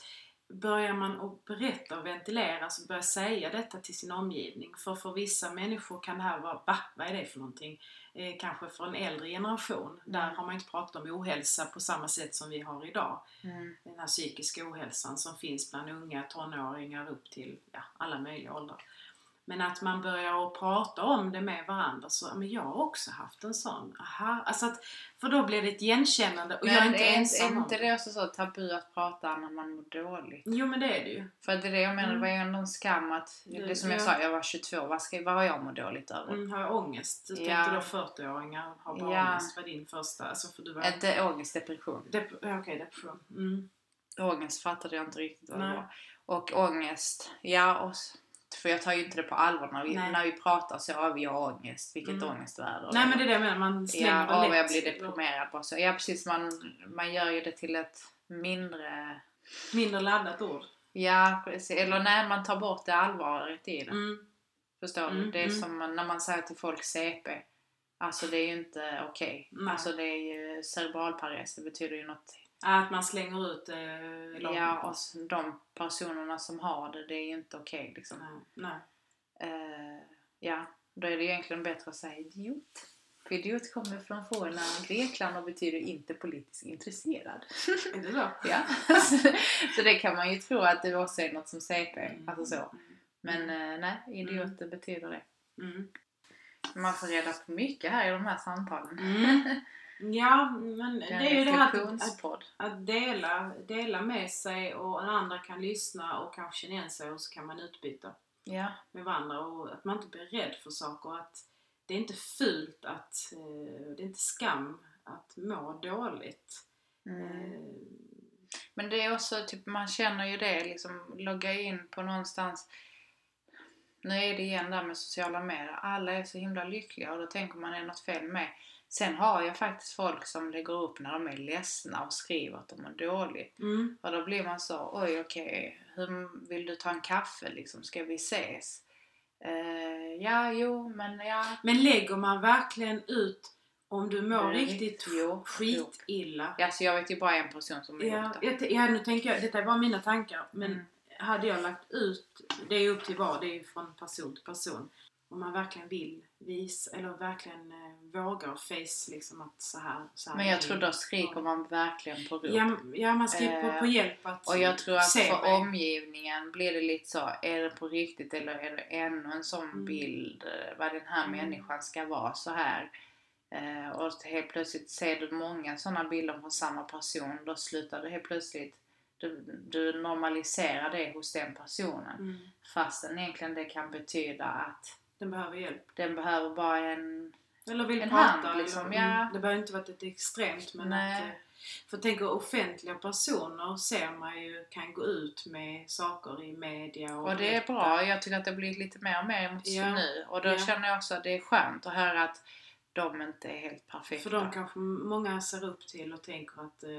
Speaker 1: börjar man att berätta och ventilera så börjar säga detta till sin omgivning. För för vissa människor kan det här vara, va? Vad är det för någonting? Eh, kanske för en äldre generation. Där har man inte pratat om ohälsa på samma sätt som vi har idag.
Speaker 2: Mm.
Speaker 1: Den här psykiska ohälsan som finns bland unga tonåringar upp till ja, alla möjliga åldrar. Men att man börjar att prata om det med varandra så, men jag har också haft en sån. Aha. Alltså att, för då blir det ett igenkännande och jag är
Speaker 2: Men
Speaker 1: inte
Speaker 2: är, inte-
Speaker 1: ensam
Speaker 2: är
Speaker 1: om
Speaker 2: inte det också så tabu att prata när man mår dåligt?
Speaker 1: Jo men det är det ju.
Speaker 2: För det är det jag menar,
Speaker 1: Mm.
Speaker 2: det var ju ändå en skam att, det,
Speaker 1: Det-
Speaker 2: som jag
Speaker 1: ja.
Speaker 2: sa, jag var 22, vad, ska, vad har jag mått dåligt över?
Speaker 1: Mm, har jag ångest? Du
Speaker 2: Ja.
Speaker 1: tänkte då 40-åringar har bara
Speaker 2: Ja.
Speaker 1: ångest var din första, alltså för du var...
Speaker 2: Inte ångest, depression.
Speaker 1: Dep- Okej, depression. Mm.
Speaker 2: Ångest fattade jag inte riktigt vad det var. Och ångest, ja, och, för jag tar ju inte det på allvar när vi,
Speaker 1: Nej.
Speaker 2: när vi pratar så, ja vi har ångest, vilket
Speaker 1: Mm.
Speaker 2: ångestväder.
Speaker 1: Nej men det är det jag menar, man slänger
Speaker 2: Ja,
Speaker 1: lätt.
Speaker 2: jag blir deprimerad bara så. Ja precis, man, man gör ju det till ett mindre...
Speaker 1: Mindre laddat ord.
Speaker 2: Ja, precis. Eller när man tar bort det allvaret i det.
Speaker 1: Mm.
Speaker 2: Förstår du?
Speaker 1: Mm,
Speaker 2: Det är
Speaker 1: mm.
Speaker 2: som när man säger till folk CP. Alltså det är ju inte okej.
Speaker 1: Nej.
Speaker 2: Alltså det är ju cerebralpares, det betyder ju något.
Speaker 1: Att man slänger ut eh, eller-
Speaker 2: Ja, och de personerna som har det, det är ju inte okej liksom.
Speaker 1: Nej, nej.
Speaker 2: Eh, ja, då är det egentligen bättre att säga idiot. För idiot kommer från forna Grekland och betyder inte politiskt intresserad.
Speaker 1: Är det så?
Speaker 2: Ja. så det kan man ju tro att det också är något som CP,
Speaker 1: Mm.
Speaker 2: alltså så. Men eh, nej, idiot det betyder det.
Speaker 1: Mm.
Speaker 2: Man får reda på mycket här i de här samtalen.
Speaker 1: Mm. Ja, men det
Speaker 2: är
Speaker 1: är ju det här att, att, att dela, dela med sig och andra kan lyssna och kanske känna igen sig och så kan man utbyta
Speaker 2: Ja.
Speaker 1: med varandra och att man inte blir rädd för saker. Att det är inte fult att, eh, det är inte skam att må dåligt.
Speaker 2: Mm.
Speaker 1: Eh,
Speaker 2: Men det är också, typ, man känner ju det, liksom logga in på någonstans. Nu är det igen där med sociala medier. Alla är så himla lyckliga och då tänker man är det något fel med. Sen har jag faktiskt folk som lägger upp när de är ledsna och skriver att de mår dåligt.
Speaker 1: Mm.
Speaker 2: Och då blir man så, oj okej, hur vill du ta en kaffe liksom? Ska vi ses? Eh, ja, jo, men ja.
Speaker 1: Men lägger man verkligen ut om du mår
Speaker 2: är
Speaker 1: riktigt
Speaker 2: jo,
Speaker 1: skitilla.
Speaker 2: Ja, så jag vet ju bara en person som har
Speaker 1: Ja,
Speaker 2: gjort det.
Speaker 1: jag, ja, nu tänker jag, detta är bara mina tankar, men
Speaker 2: Mm.
Speaker 1: hade jag lagt ut, det är upp till var, det är ju från person till person. Om man verkligen vill visa, eller verkligen eh, vågar face liksom att så här, så här
Speaker 2: Men jag
Speaker 1: det.
Speaker 2: tror då skriker man verkligen på rop.
Speaker 1: Ja, ja man skriver på, på
Speaker 2: Eh,
Speaker 1: hjälp att
Speaker 2: Och jag tror att för
Speaker 1: mig.
Speaker 2: omgivningen blir det lite så, är det på riktigt eller är det ännu en sån
Speaker 1: Mm.
Speaker 2: bild eh, vad den här
Speaker 1: Mm.
Speaker 2: människan ska vara så här. Eh, och helt plötsligt ser du många sådana bilder från samma person, då slutar du helt plötsligt, du, du normaliserar det hos den personen.
Speaker 1: Mm.
Speaker 2: Fastän egentligen det kan betyda att
Speaker 1: Den behöver hjälp.
Speaker 2: den behöver bara en...
Speaker 1: Eller vill
Speaker 2: En
Speaker 1: prata.
Speaker 2: hand, liksom,
Speaker 1: eller,
Speaker 2: ja.
Speaker 1: mm, Det behöver inte vara ett extremt men
Speaker 2: Nej.
Speaker 1: att... eh, För tänker offentliga personer ser man ju kan gå ut med saker i media och,
Speaker 2: Och det är bra, jag tycker att det blir lite mer och mer mot
Speaker 1: Ja.
Speaker 2: nu. Och då
Speaker 1: Ja.
Speaker 2: känner jag också att det är skönt att höra att de inte är helt perfekta.
Speaker 1: För de kanske många ser upp till och tänker att... Eh,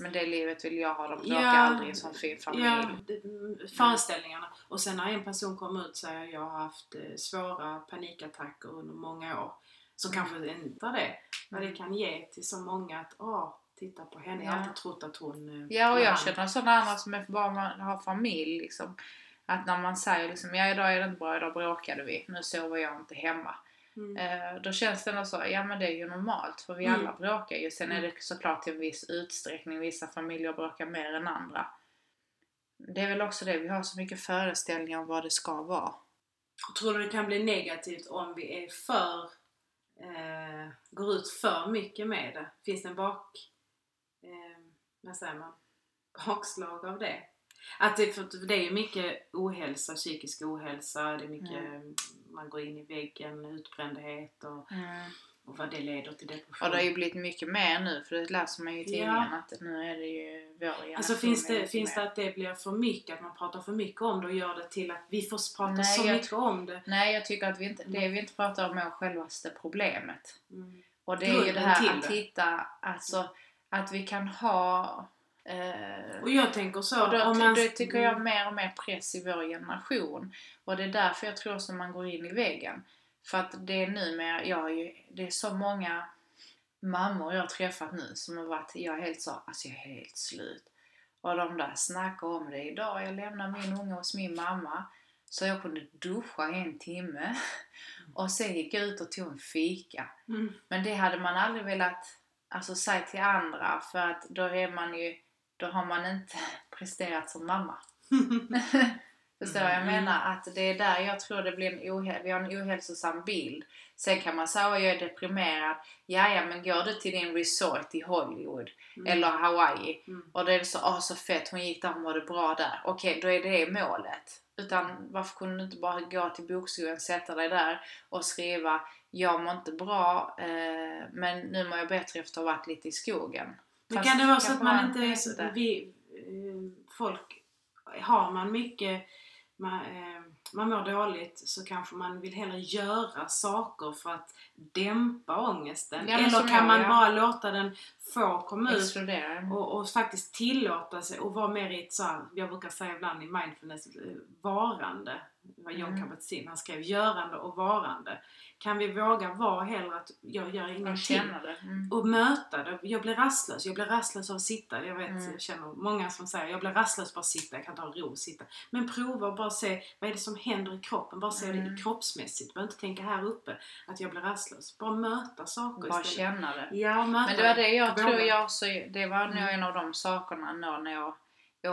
Speaker 2: Men det livet vill jag ha, de
Speaker 1: Ja.
Speaker 2: bråkar aldrig i en sån fin familj.
Speaker 1: ja, mm, föreställningarna. Och sen när en person kommer ut och säger jag har haft eh, svåra panikattacker under många år. Så
Speaker 2: Mm.
Speaker 1: kanske ändrar det. Vad det kan ge till så många att åh, titta på henne. Jag har
Speaker 2: Ja.
Speaker 1: alltid trott att hon... eh,
Speaker 2: Ja, och jag känner sådana andra som är bara man har familj liksom. Att när man säger liksom, ja idag är det inte bra, idag bråkade vi, nu sover jag inte hemma.
Speaker 1: Mm.
Speaker 2: Eh, då känns det ändå så, ja men det är ju normalt för vi
Speaker 1: Mm.
Speaker 2: alla bråkar ju. Sen är
Speaker 1: Mm.
Speaker 2: det såklart till en viss utsträckning, vissa familjer bråkar mer än andra. Det är väl också det, vi har så mycket föreställningar om vad det ska vara.
Speaker 1: Tror du det kan bli negativt om vi är för, eh, går ut för mycket med det? Finns det en bak, eh, vad säger man, bakslag av det? Att det, för det är ju mycket ohälsa, psykisk ohälsa, det är mycket,
Speaker 2: Mm.
Speaker 1: man går in i väggen, utbrändhet och, och vad det leder till depression.
Speaker 2: Och det har ju blivit mycket mer nu, för det läser man ju i
Speaker 1: Ja.
Speaker 2: att nu är det ju vår
Speaker 1: Alltså finns det, finns det att det blir för mycket, att man pratar för mycket om det och gör det till att vi får prata
Speaker 2: Nej,
Speaker 1: så
Speaker 2: jag
Speaker 1: mycket om det?
Speaker 2: Nej, jag tycker att vi inte, det vi inte pratar om är självaste problemet.
Speaker 1: Mm.
Speaker 2: Och det är ju det här att
Speaker 1: det.
Speaker 2: hitta, alltså att vi kan ha eh,
Speaker 1: Och jag tänker så,
Speaker 2: och då,
Speaker 1: om man...
Speaker 2: då tycker jag mer och mer press i vår generation. Och det är därför jag tror som man går in i väggen. För att det är numera, jag har ju, det är så många mammor jag har träffat nu som har varit, jag är helt så, alltså jag är helt slut. Och de där snackar om det idag, jag lämnar min unge hos min mamma. Så jag kunde duscha i en timme. Och sen gick jag ut och tog en fika.
Speaker 1: Mm.
Speaker 2: Men det hade man aldrig velat alltså, säga till andra för att då är man ju, då har man inte presterat som mamma. Förstår vad jag
Speaker 1: Mm.
Speaker 2: menar? Att det är där jag tror det blir en ohäl- vi har en ohälsosam bild. Sen kan man säga att jag är deprimerad. Ja, ja, men går du till din resort i Hollywood
Speaker 1: Mm.
Speaker 2: eller Hawaii
Speaker 1: Mm.
Speaker 2: och det är så, åh så fett, hon gick där och mådde bra där. Okej, då är det målet. Utan varför kunde du inte bara gå till bokskogen, sätta dig där och skriva jag mår inte bra eh, men nu mår jag bättre efter att ha varit lite i skogen.
Speaker 1: Men kan det vara så att man inte är så, vi, eh, folk, har man mycket, man, eh, man mår dåligt så kanske man vill hellre göra saker för att dämpa ångesten.
Speaker 2: Ja,
Speaker 1: Eller kan man
Speaker 2: ja.
Speaker 1: bara låta den få komma ut och, och faktiskt tillåta sig och vara mer i ett så här, jag brukar säga ibland i mindfulness, eh, varande. Det var John
Speaker 2: Mm.
Speaker 1: Kabat-Zinn, han skrev görande och varande. Kan vi våga vara hellre att jag gör
Speaker 2: Och
Speaker 1: ingenting?
Speaker 2: Mm.
Speaker 1: och möta det. Jag blir rastlös. Jag blir rastlös av att sitta. Jag vet,
Speaker 2: Mm.
Speaker 1: jag känner många som säger jag blir rastlös bara att sitta. Jag kan ha ro att sitta. Men prova och bara se vad är det som händer i kroppen. Bara se
Speaker 2: Mm.
Speaker 1: det kroppsmässigt. Behöver inte tänka här uppe att jag blir rastlös. Bara möta saker
Speaker 2: Bara
Speaker 1: istället.
Speaker 2: känna det.
Speaker 1: Ja, möta
Speaker 2: Men det var det jag tror jag också, det var nog
Speaker 1: Mm.
Speaker 2: en av de sakerna när jag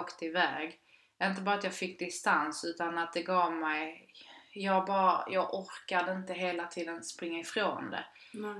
Speaker 2: åkte iväg. Inte bara att jag fick distans utan att det gav mig, jag bara, jag orkade inte hela tiden springa ifrån det.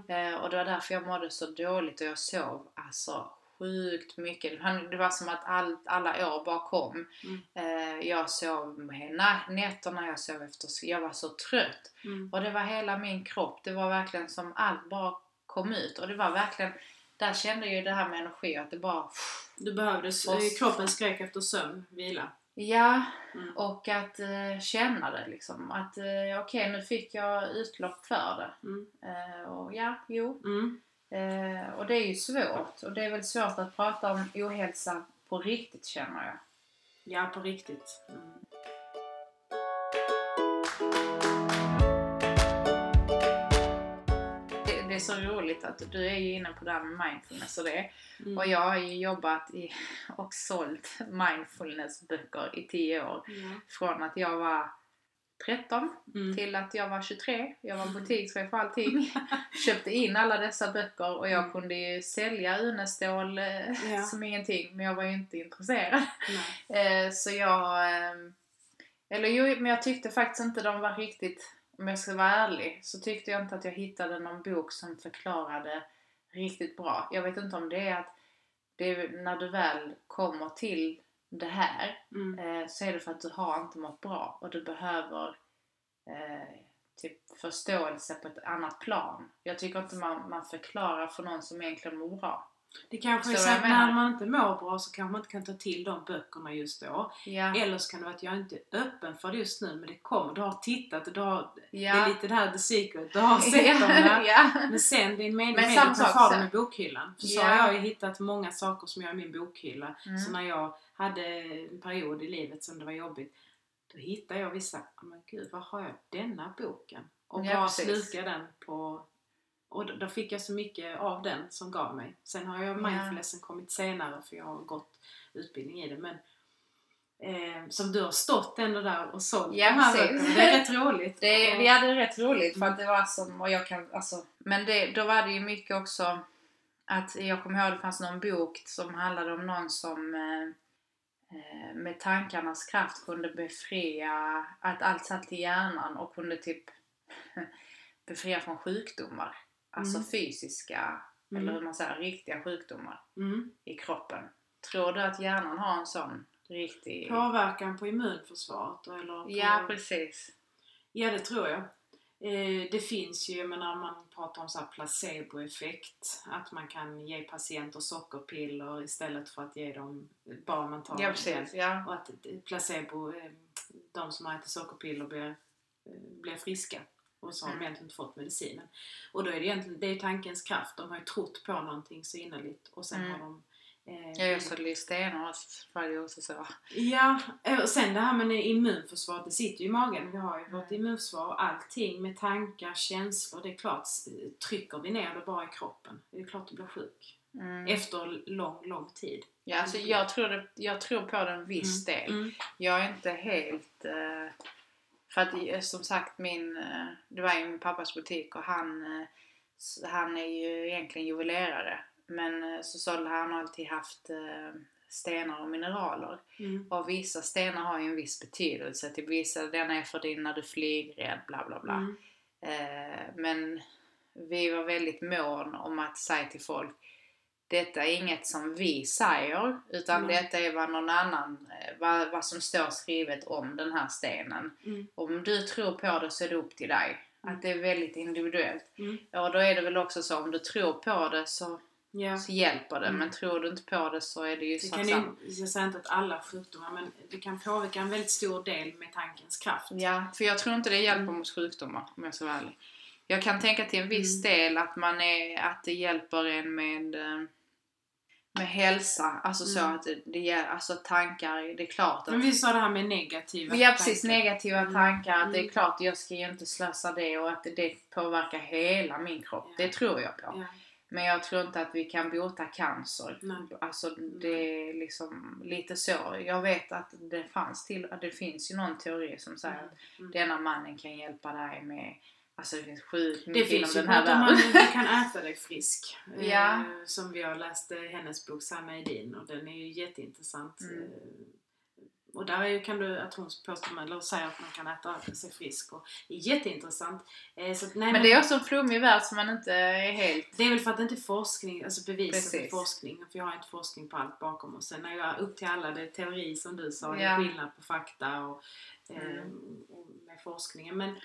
Speaker 2: Eh, och det var därför jag mådde så dåligt och jag sov alltså sjukt mycket. Det var som att all, alla år bara kom.
Speaker 1: Mm.
Speaker 2: Eh, jag sov med nä- nätterna, jag sov efter, jag var så trött.
Speaker 1: Mm.
Speaker 2: Och det var hela min kropp. Det var verkligen som allt bara kom ut. Och det var verkligen, där kände jag ju det här med energi att det bara...
Speaker 1: Du behövde,
Speaker 2: Och-
Speaker 1: kroppen skrek efter sömn, vila.
Speaker 2: Ja,
Speaker 1: Mm.
Speaker 2: och att eh, känna det liksom. Att eh, okej, nu fick jag utlopp för det.
Speaker 1: Mm.
Speaker 2: Eh, och ja, jo.
Speaker 1: Mm.
Speaker 2: Eh, och det är ju svårt. Och det är väl svårt att prata om ohälsa på riktigt känner jag.
Speaker 1: Ja, på riktigt.
Speaker 2: Är så roligt att du är ju inne på det här med mindfulness och det.
Speaker 1: Mm.
Speaker 2: Och jag har ju jobbat i, och sålt mindfulnessböcker i 10 år.
Speaker 1: Ja.
Speaker 2: Från att jag var 13
Speaker 1: Mm.
Speaker 2: till att jag var 23. Jag var butikschef för allting. Köpte in alla dessa böcker och jag
Speaker 1: Mm.
Speaker 2: kunde ju sälja Unestål eh,
Speaker 1: Ja.
Speaker 2: som ingenting. Men jag var ju inte intresserad.
Speaker 1: Nej.
Speaker 2: Eh, så jag... Eh, eller jo, men jag tyckte faktiskt inte de var riktigt... Om jag ska vara ärlig så tyckte jag inte att jag hittade någon bok som förklarade riktigt bra. Jag vet inte om det är att det är, när du väl kommer till det här
Speaker 1: Mm.
Speaker 2: eh, så är det för att du har inte mått bra och du behöver eh, typ förståelse på ett annat plan. Jag tycker inte man, man förklarar för någon som egentligen mår bra.
Speaker 1: Det kanske är så att när man inte mår bra så kanske man inte kan ta till de böckerna just då.
Speaker 2: Ja,
Speaker 1: Eller så kan det vara att jag inte är öppen för det just nu men det kommer. Du har tittat, du har,
Speaker 2: ja.
Speaker 1: det är lite det här the secret. Du har sett dem där.
Speaker 2: ja.
Speaker 1: Men sen din mening
Speaker 2: samma
Speaker 1: att har
Speaker 2: så-
Speaker 1: dem i bokhyllan. För så har jag ju hittat många saker som jag har i min bokhylla.
Speaker 2: Mm.
Speaker 1: Så när jag hade en period i livet som det var jobbigt. Då hittade jag vissa, oh, men gud var har jag denna boken? Och bara slukade den på och då, då fick jag så mycket av den som gav mig. Sen har jag
Speaker 2: Ja.
Speaker 1: mindfulnessen kommit senare för jag har gått utbildning i det. Men eh, som du har stått ändå där och sålt
Speaker 2: Ja,
Speaker 1: de här böckerna. Det är rätt roligt.
Speaker 2: Det,
Speaker 1: Och-
Speaker 2: vi hade rätt roligt för att det var som, och jag kan, alltså, men det, då var det ju mycket också att jag kommer ihåg det fanns någon bok som handlade om någon som eh, eh, med tankarnas kraft kunde befria, att allt satt i hjärnan och kunde typ befria från sjukdomar. Alltså
Speaker 1: Mm.
Speaker 2: fysiska,
Speaker 1: Mm.
Speaker 2: eller hur man säger, riktiga sjukdomar
Speaker 1: Mm.
Speaker 2: i kroppen. Tror du att hjärnan har en sån riktig...
Speaker 1: Påverkan på immunförsvaret eller på...
Speaker 2: Ja, precis.
Speaker 1: Ja, det tror jag. Eh, det finns ju, jag menar man pratar om så här placeboeffekt. Att man kan ge patienter sockerpiller istället för att ge dem barnmental
Speaker 2: Ja, precis. Ja.
Speaker 1: Och att eh, placebo, eh, de som har ätit sockerpiller blir, blir friska. Och så har de
Speaker 2: Mm.
Speaker 1: egentligen inte fått medicinen. Och då är det egentligen, det är tankens kraft. De har ju trott på någonting så innerligt och sen
Speaker 2: Mm.
Speaker 1: har de eh,
Speaker 2: Jag gör så Liz Stenås var det också så.
Speaker 1: Ja, eh, och sen det här med immunförsvaret, det sitter ju i magen. Vi har ju vårt
Speaker 2: Mm.
Speaker 1: immunförsvar och allting med tankar, känslor. Det är klart, trycker vi ner det bara i kroppen, det är klart du blir sjuk.
Speaker 2: Mm.
Speaker 1: Efter lång, lång tid.
Speaker 2: Ja, alltså jag, tror det, jag tror på det en viss del.
Speaker 1: Mm.
Speaker 2: Jag är inte helt... Eh, för att eh, som sagt, min, eh, det var ju min pappas butik och han, eh, han är ju egentligen juvelerare. Men så sålde han alltid haft stenar och mineraler.
Speaker 1: Mm.
Speaker 2: Och vissa stenar har ju en viss betydelse. Till vissa, den är för din när du flyger rädd, bla bla bla.
Speaker 1: Mm.
Speaker 2: Eh, men vi var väldigt mån om att säga till folk detta är inget som vi säger utan
Speaker 1: Nej.
Speaker 2: detta är vad någon annan, eh, vad, vad som står skrivet om den här stenen.
Speaker 1: Mm.
Speaker 2: Om du tror på det så är det upp till dig. Att det är väldigt individuellt.
Speaker 1: Mm.
Speaker 2: Och då är det väl också så om du tror på det så,
Speaker 1: Ja.
Speaker 2: så hjälper det.
Speaker 1: Mm.
Speaker 2: Men tror du inte på det så är det ju
Speaker 1: Det kan ju, jag säger inte att alla sjukdomar, men det kan påverka en väldigt stor del med tankens kraft.
Speaker 2: Ja, för jag tror inte det hjälper
Speaker 1: Mm.
Speaker 2: mot sjukdomar om jag ska vara ärlig. Jag kan tänka till en viss
Speaker 1: Mm.
Speaker 2: del att man är, att det hjälper en med, eh, med hälsa. Alltså så
Speaker 1: Mm.
Speaker 2: att det, det alltså tankar, det är klart att
Speaker 1: Men vi sa det här med negativa
Speaker 2: Ja precis,
Speaker 1: tankar.
Speaker 2: negativa
Speaker 1: Mm.
Speaker 2: tankar. Att det är
Speaker 1: Mm.
Speaker 2: klart jag ska ju inte slösa det och att det, påverkar hela min kropp.
Speaker 1: Ja.
Speaker 2: Det tror jag på.
Speaker 1: Ja.
Speaker 2: Men jag tror inte att vi kan bota cancer.
Speaker 1: Nej.
Speaker 2: Alltså det är liksom lite så. Jag vet att det fanns till, att det finns ju någon teori som säger att
Speaker 1: Mm.
Speaker 2: denna mannen kan hjälpa dig med Alltså det finns sjukt
Speaker 1: Det
Speaker 2: mycket
Speaker 1: finns ju
Speaker 2: inom den här
Speaker 1: att man
Speaker 2: världen.
Speaker 1: du kan äta dig frisk. Eh,
Speaker 2: Ja.
Speaker 1: Som vi har läst eh, hennes bok Sanna Edin och den är ju jätteintressant.
Speaker 2: Mm.
Speaker 1: Eh, Och där är ju, kan du, att hon påstår, eller säger att man kan äta sig frisk och det är jätteintressant. Eh, Så nej,
Speaker 2: Men det är också en flummig värld som man inte är helt...
Speaker 1: det är väl för att det inte är forskning, alltså bevisat
Speaker 2: Precis.
Speaker 1: med forskning. För jag har inte forskning på allt bakom oss. Sen är jag upp till alla, det är teori som du sa, det
Speaker 2: Ja.
Speaker 1: är skillnad på fakta och, eh,
Speaker 2: Mm.
Speaker 1: och med forskningen. Men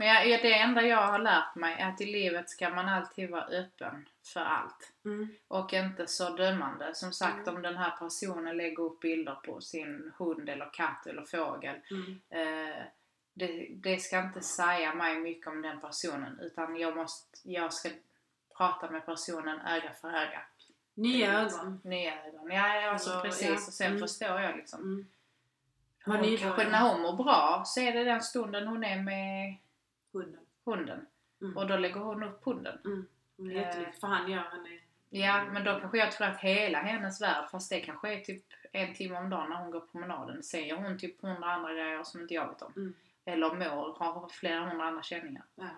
Speaker 2: Men jag, det enda jag har lärt mig är att i livet ska man alltid vara öppen för allt.
Speaker 1: mm,
Speaker 2: Och inte så dömande. Som sagt
Speaker 1: Mm.
Speaker 2: om den här personen lägger upp bilder på sin hund eller katt eller fågel.
Speaker 1: mm,
Speaker 2: Eh, det, det ska inte säga mig mycket om den personen. Utan jag, måste, jag ska prata med personen öga för öga.
Speaker 1: nya
Speaker 2: Mm.
Speaker 1: ögon.
Speaker 2: Nya ögon. Ja, alltså precis.
Speaker 1: ja.
Speaker 2: Och sen
Speaker 1: Mm.
Speaker 2: förstår jag liksom.
Speaker 1: Mm.
Speaker 2: Hon, kanske när hon mår bra så är det den stunden hon är med
Speaker 1: Hunden.
Speaker 2: hunden.
Speaker 1: Mm.
Speaker 2: Och då lägger hon upp hunden.
Speaker 1: Hon är jättelik, för han gör henne...
Speaker 2: Ja, men då kanske jag tror att hela hennes värld, fast det kanske är typ en timme om dagen när hon går promenaden, ser hon typ hundra andra grejer som inte jag vet om.
Speaker 1: Mm.
Speaker 2: Eller mår, har flera hundra andra känningar.
Speaker 1: Ja.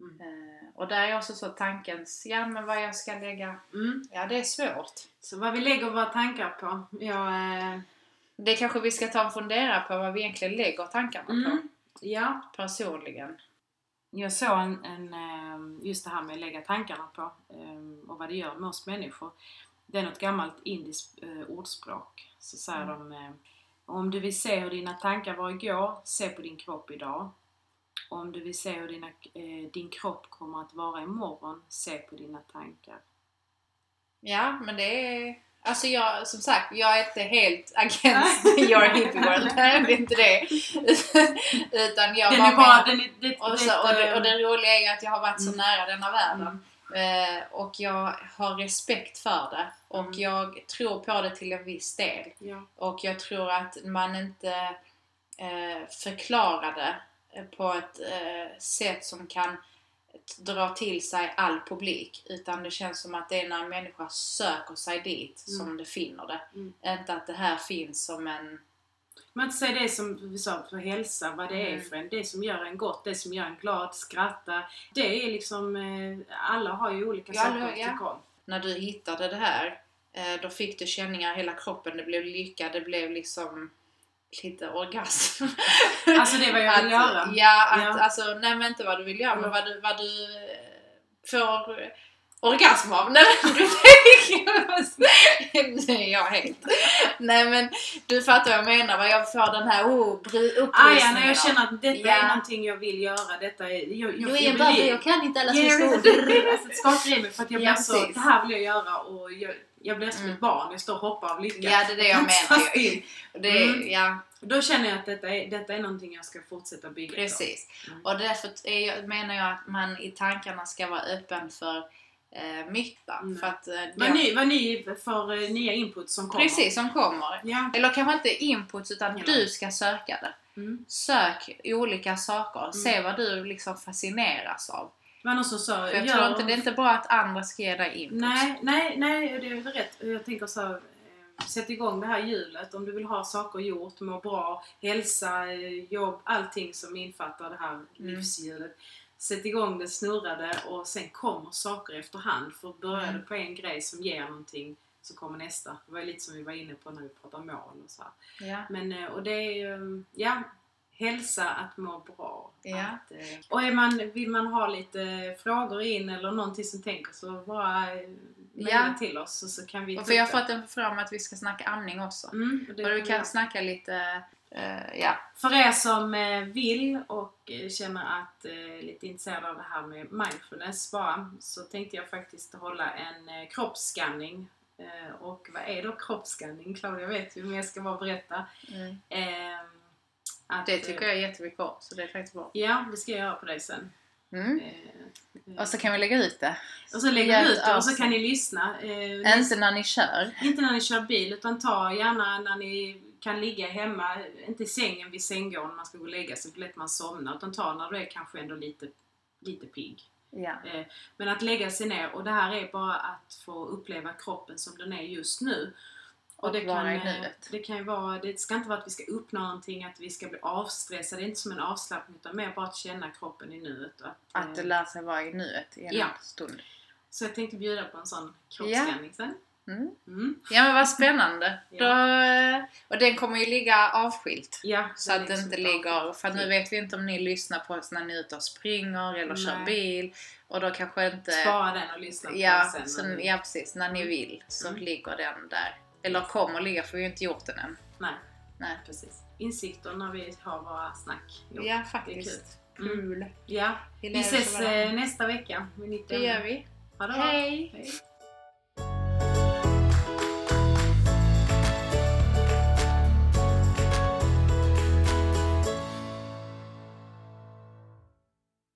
Speaker 1: Mm.
Speaker 2: Eh, och där är också så tankens, ja men vad jag ska lägga,
Speaker 1: Mm.
Speaker 2: ja det är svårt.
Speaker 1: Så vad vi lägger våra tankar på. Jag, eh,
Speaker 2: Det kanske vi ska ta och fundera på vad vi egentligen lägger tankarna på,
Speaker 1: mm. Ja,
Speaker 2: personligen.
Speaker 1: Jag såg en, en, eh, just det här med att lägga tankarna på eh, och vad det gör med oss människor. Det är något gammalt indiskt eh, ordspråk. Så säger
Speaker 2: Mm.
Speaker 1: de eh, Om du vill se hur dina tankar var igår, se på din kropp idag. Om du vill se hur dina, eh, din kropp kommer att vara imorgon, se på dina tankar.
Speaker 2: Ja, men det är... Alltså jag, som sagt, jag är inte helt against your hippie world. Nej, det är inte det. Utan jag
Speaker 1: Den är bara, den är, det,
Speaker 2: Och,
Speaker 1: det-
Speaker 2: så, och, det, och det roliga är ju att jag har varit så
Speaker 1: Mm.
Speaker 2: nära denna världen.
Speaker 1: Mm.
Speaker 2: Eh, och jag har respekt för det. Och
Speaker 1: Mm.
Speaker 2: jag tror på det till en viss del.
Speaker 1: Ja.
Speaker 2: Och jag tror att man inte eh, förklarar det på ett eh, sätt som kan dra till sig all publik. Utan det känns som att det är när en människa söker sig dit
Speaker 1: Mm.
Speaker 2: som det finner det.
Speaker 1: Mm.
Speaker 2: Inte att det här finns som en...
Speaker 1: Men att säga det som vi sa för hälsa, vad det är
Speaker 2: Mm.
Speaker 1: för en. Det som gör en gott, det som gör en glad, skratta. Det är liksom, eh, alla har ju olika
Speaker 2: Ja,
Speaker 1: saker att
Speaker 2: ja. När du hittade det här, eh, då fick du känningar i hela kroppen. Det blev lycka, det blev liksom lite orgasm.
Speaker 1: Alltså det är vad jag vill
Speaker 2: att,
Speaker 1: göra.
Speaker 2: Ja, att,
Speaker 1: Ja.
Speaker 2: alltså nej men inte vad du vill göra
Speaker 1: Mm.
Speaker 2: men vad du, vad du eh, får orgasm av. Nej men du tänker... Nej jag helt. Nej men du fattar vad jag menar. Vad jag får den här oh, bry-
Speaker 1: Ah,
Speaker 2: upplysningen
Speaker 1: ja, jag känner att detta
Speaker 2: Ja.
Speaker 1: är någonting jag vill göra. Detta är, jag, jag,
Speaker 2: Du är
Speaker 1: blir-
Speaker 2: jag kan inte alla svenska ord.
Speaker 1: alltså, det skakar i mig för att jag blir
Speaker 2: Ja,
Speaker 1: så,
Speaker 2: precis.
Speaker 1: det här vill jag göra och jag, jag blir som
Speaker 2: Mm.
Speaker 1: ett barn. Jag står och hoppar av lycka.
Speaker 2: Ja det är det jag menar. Det,
Speaker 1: Mm.
Speaker 2: ja,
Speaker 1: Då känner jag att detta är, detta är någonting jag ska fortsätta bygga.
Speaker 2: Precis.
Speaker 1: Mm.
Speaker 2: Och därför är jag, menar jag att man i tankarna ska vara öppen för eh, nytta.
Speaker 1: Mm.
Speaker 2: För att, eh,
Speaker 1: Vad ni, vad ni för eh, nya input som kommer.
Speaker 2: Precis, som kommer.
Speaker 1: Ja.
Speaker 2: Eller kanske inte inputs utan
Speaker 1: Ja.
Speaker 2: du ska söka det.
Speaker 1: Mm.
Speaker 2: Sök olika saker.
Speaker 1: Mm.
Speaker 2: Se vad du liksom fascineras av.
Speaker 1: Det var någon som sa...
Speaker 2: För jag tror inte det är inte bra att andra ska ge dig input.
Speaker 1: Nej, nej, nej, det är rätt. Jag tänker så här, eh, sätt igång det här hjulet. Om du vill ha saker gjort, må bra, hälsa, eh, jobb, allting som infattar det här
Speaker 2: Mm.
Speaker 1: livshjulet. Sätt igång det, snurra det och sen kommer saker efterhand. För börjar
Speaker 2: Mm.
Speaker 1: du på en grej som ger någonting så kommer nästa. Det var lite som vi var inne på när vi pratade mål och så.
Speaker 2: Ja.
Speaker 1: Men eh, och det är ja, hälsa att må bra.
Speaker 2: Ja.
Speaker 1: Att, eh, och är man, vill man ha lite frågor in eller någonting som tänker så bara eh, mejla
Speaker 2: Ja.
Speaker 1: till oss så, så kan vi
Speaker 2: Och
Speaker 1: ta
Speaker 2: vi har fått en förfrågan att vi ska snacka amning också.
Speaker 1: Mm, och
Speaker 2: Och
Speaker 1: vi
Speaker 2: kan
Speaker 1: göra.
Speaker 2: snacka lite, eh, ja.
Speaker 1: För er som vill och känner att är lite intresserade av det här med mindfulness bara så tänkte jag faktiskt hålla en eh, kroppsskanning. Eh, och vad är då kroppsskanning? Claudia vet ju men jag ska bara berätta.
Speaker 2: Mm.
Speaker 1: Eh, att,
Speaker 2: Det tycker jag jättemycket om, så det är faktiskt bra.
Speaker 1: Ja, det ska jag göra på dig sen.
Speaker 2: Mm.
Speaker 1: Eh, eh,
Speaker 2: Och så kan vi lägga ut det.
Speaker 1: och så lägger vi ut det och så kan ni lyssna. Eh,
Speaker 2: Inte när ni kör.
Speaker 1: Inte när ni kör bil utan ta gärna när ni kan ligga hemma, inte i sängen vid sänggården när man ska gå och lägga sig för lätt man somnar utan ta när du är kanske ändå lite, lite pigg.
Speaker 2: Ja.
Speaker 1: Eh, Men att lägga sig ner och det här är bara att få uppleva kroppen som den är just nu.
Speaker 2: Och
Speaker 1: det
Speaker 2: vara
Speaker 1: kan,
Speaker 2: i
Speaker 1: eh,
Speaker 2: nuet.
Speaker 1: det kan ju vara, det ska inte vara att vi ska uppnå någonting, att vi ska bli avstressade, det är inte som en avslappning utan mer bara att känna kroppen i nuet. Att,
Speaker 2: Att
Speaker 1: eh,
Speaker 2: lära sig vara i nuet i en
Speaker 1: Ja.
Speaker 2: stund.
Speaker 1: Så jag tänkte bjuda på en sån kroppsskanning sen.
Speaker 2: Mm.
Speaker 1: Mm.
Speaker 2: Ja men vad spännande.
Speaker 1: Ja.
Speaker 2: Då, eh, och den kommer ju ligga avskilt.
Speaker 1: Ja,
Speaker 2: Så
Speaker 1: den
Speaker 2: att
Speaker 1: som
Speaker 2: inte ligger, för nu vet vi inte om ni lyssnar på oss när ni är ute och springer eller kör
Speaker 1: Nej.
Speaker 2: bil. Och då kanske inte...
Speaker 1: Spara den och lyssna på
Speaker 2: Ja,
Speaker 1: den sen.
Speaker 2: så, ja precis, när ni vill så
Speaker 1: Mm.
Speaker 2: ligger den där. Eller kommer ligga för vi har inte gjort den än.
Speaker 1: Nej,
Speaker 2: Nej.
Speaker 1: precis. Insikter när vi har våra snack. Jo,
Speaker 2: Ja
Speaker 1: det är
Speaker 2: faktiskt.
Speaker 1: kul. Mm.
Speaker 2: Kul.
Speaker 1: Ja,
Speaker 2: Vi
Speaker 1: ses eh, nästa vecka
Speaker 2: Det gör vi. Hej!
Speaker 1: Hej.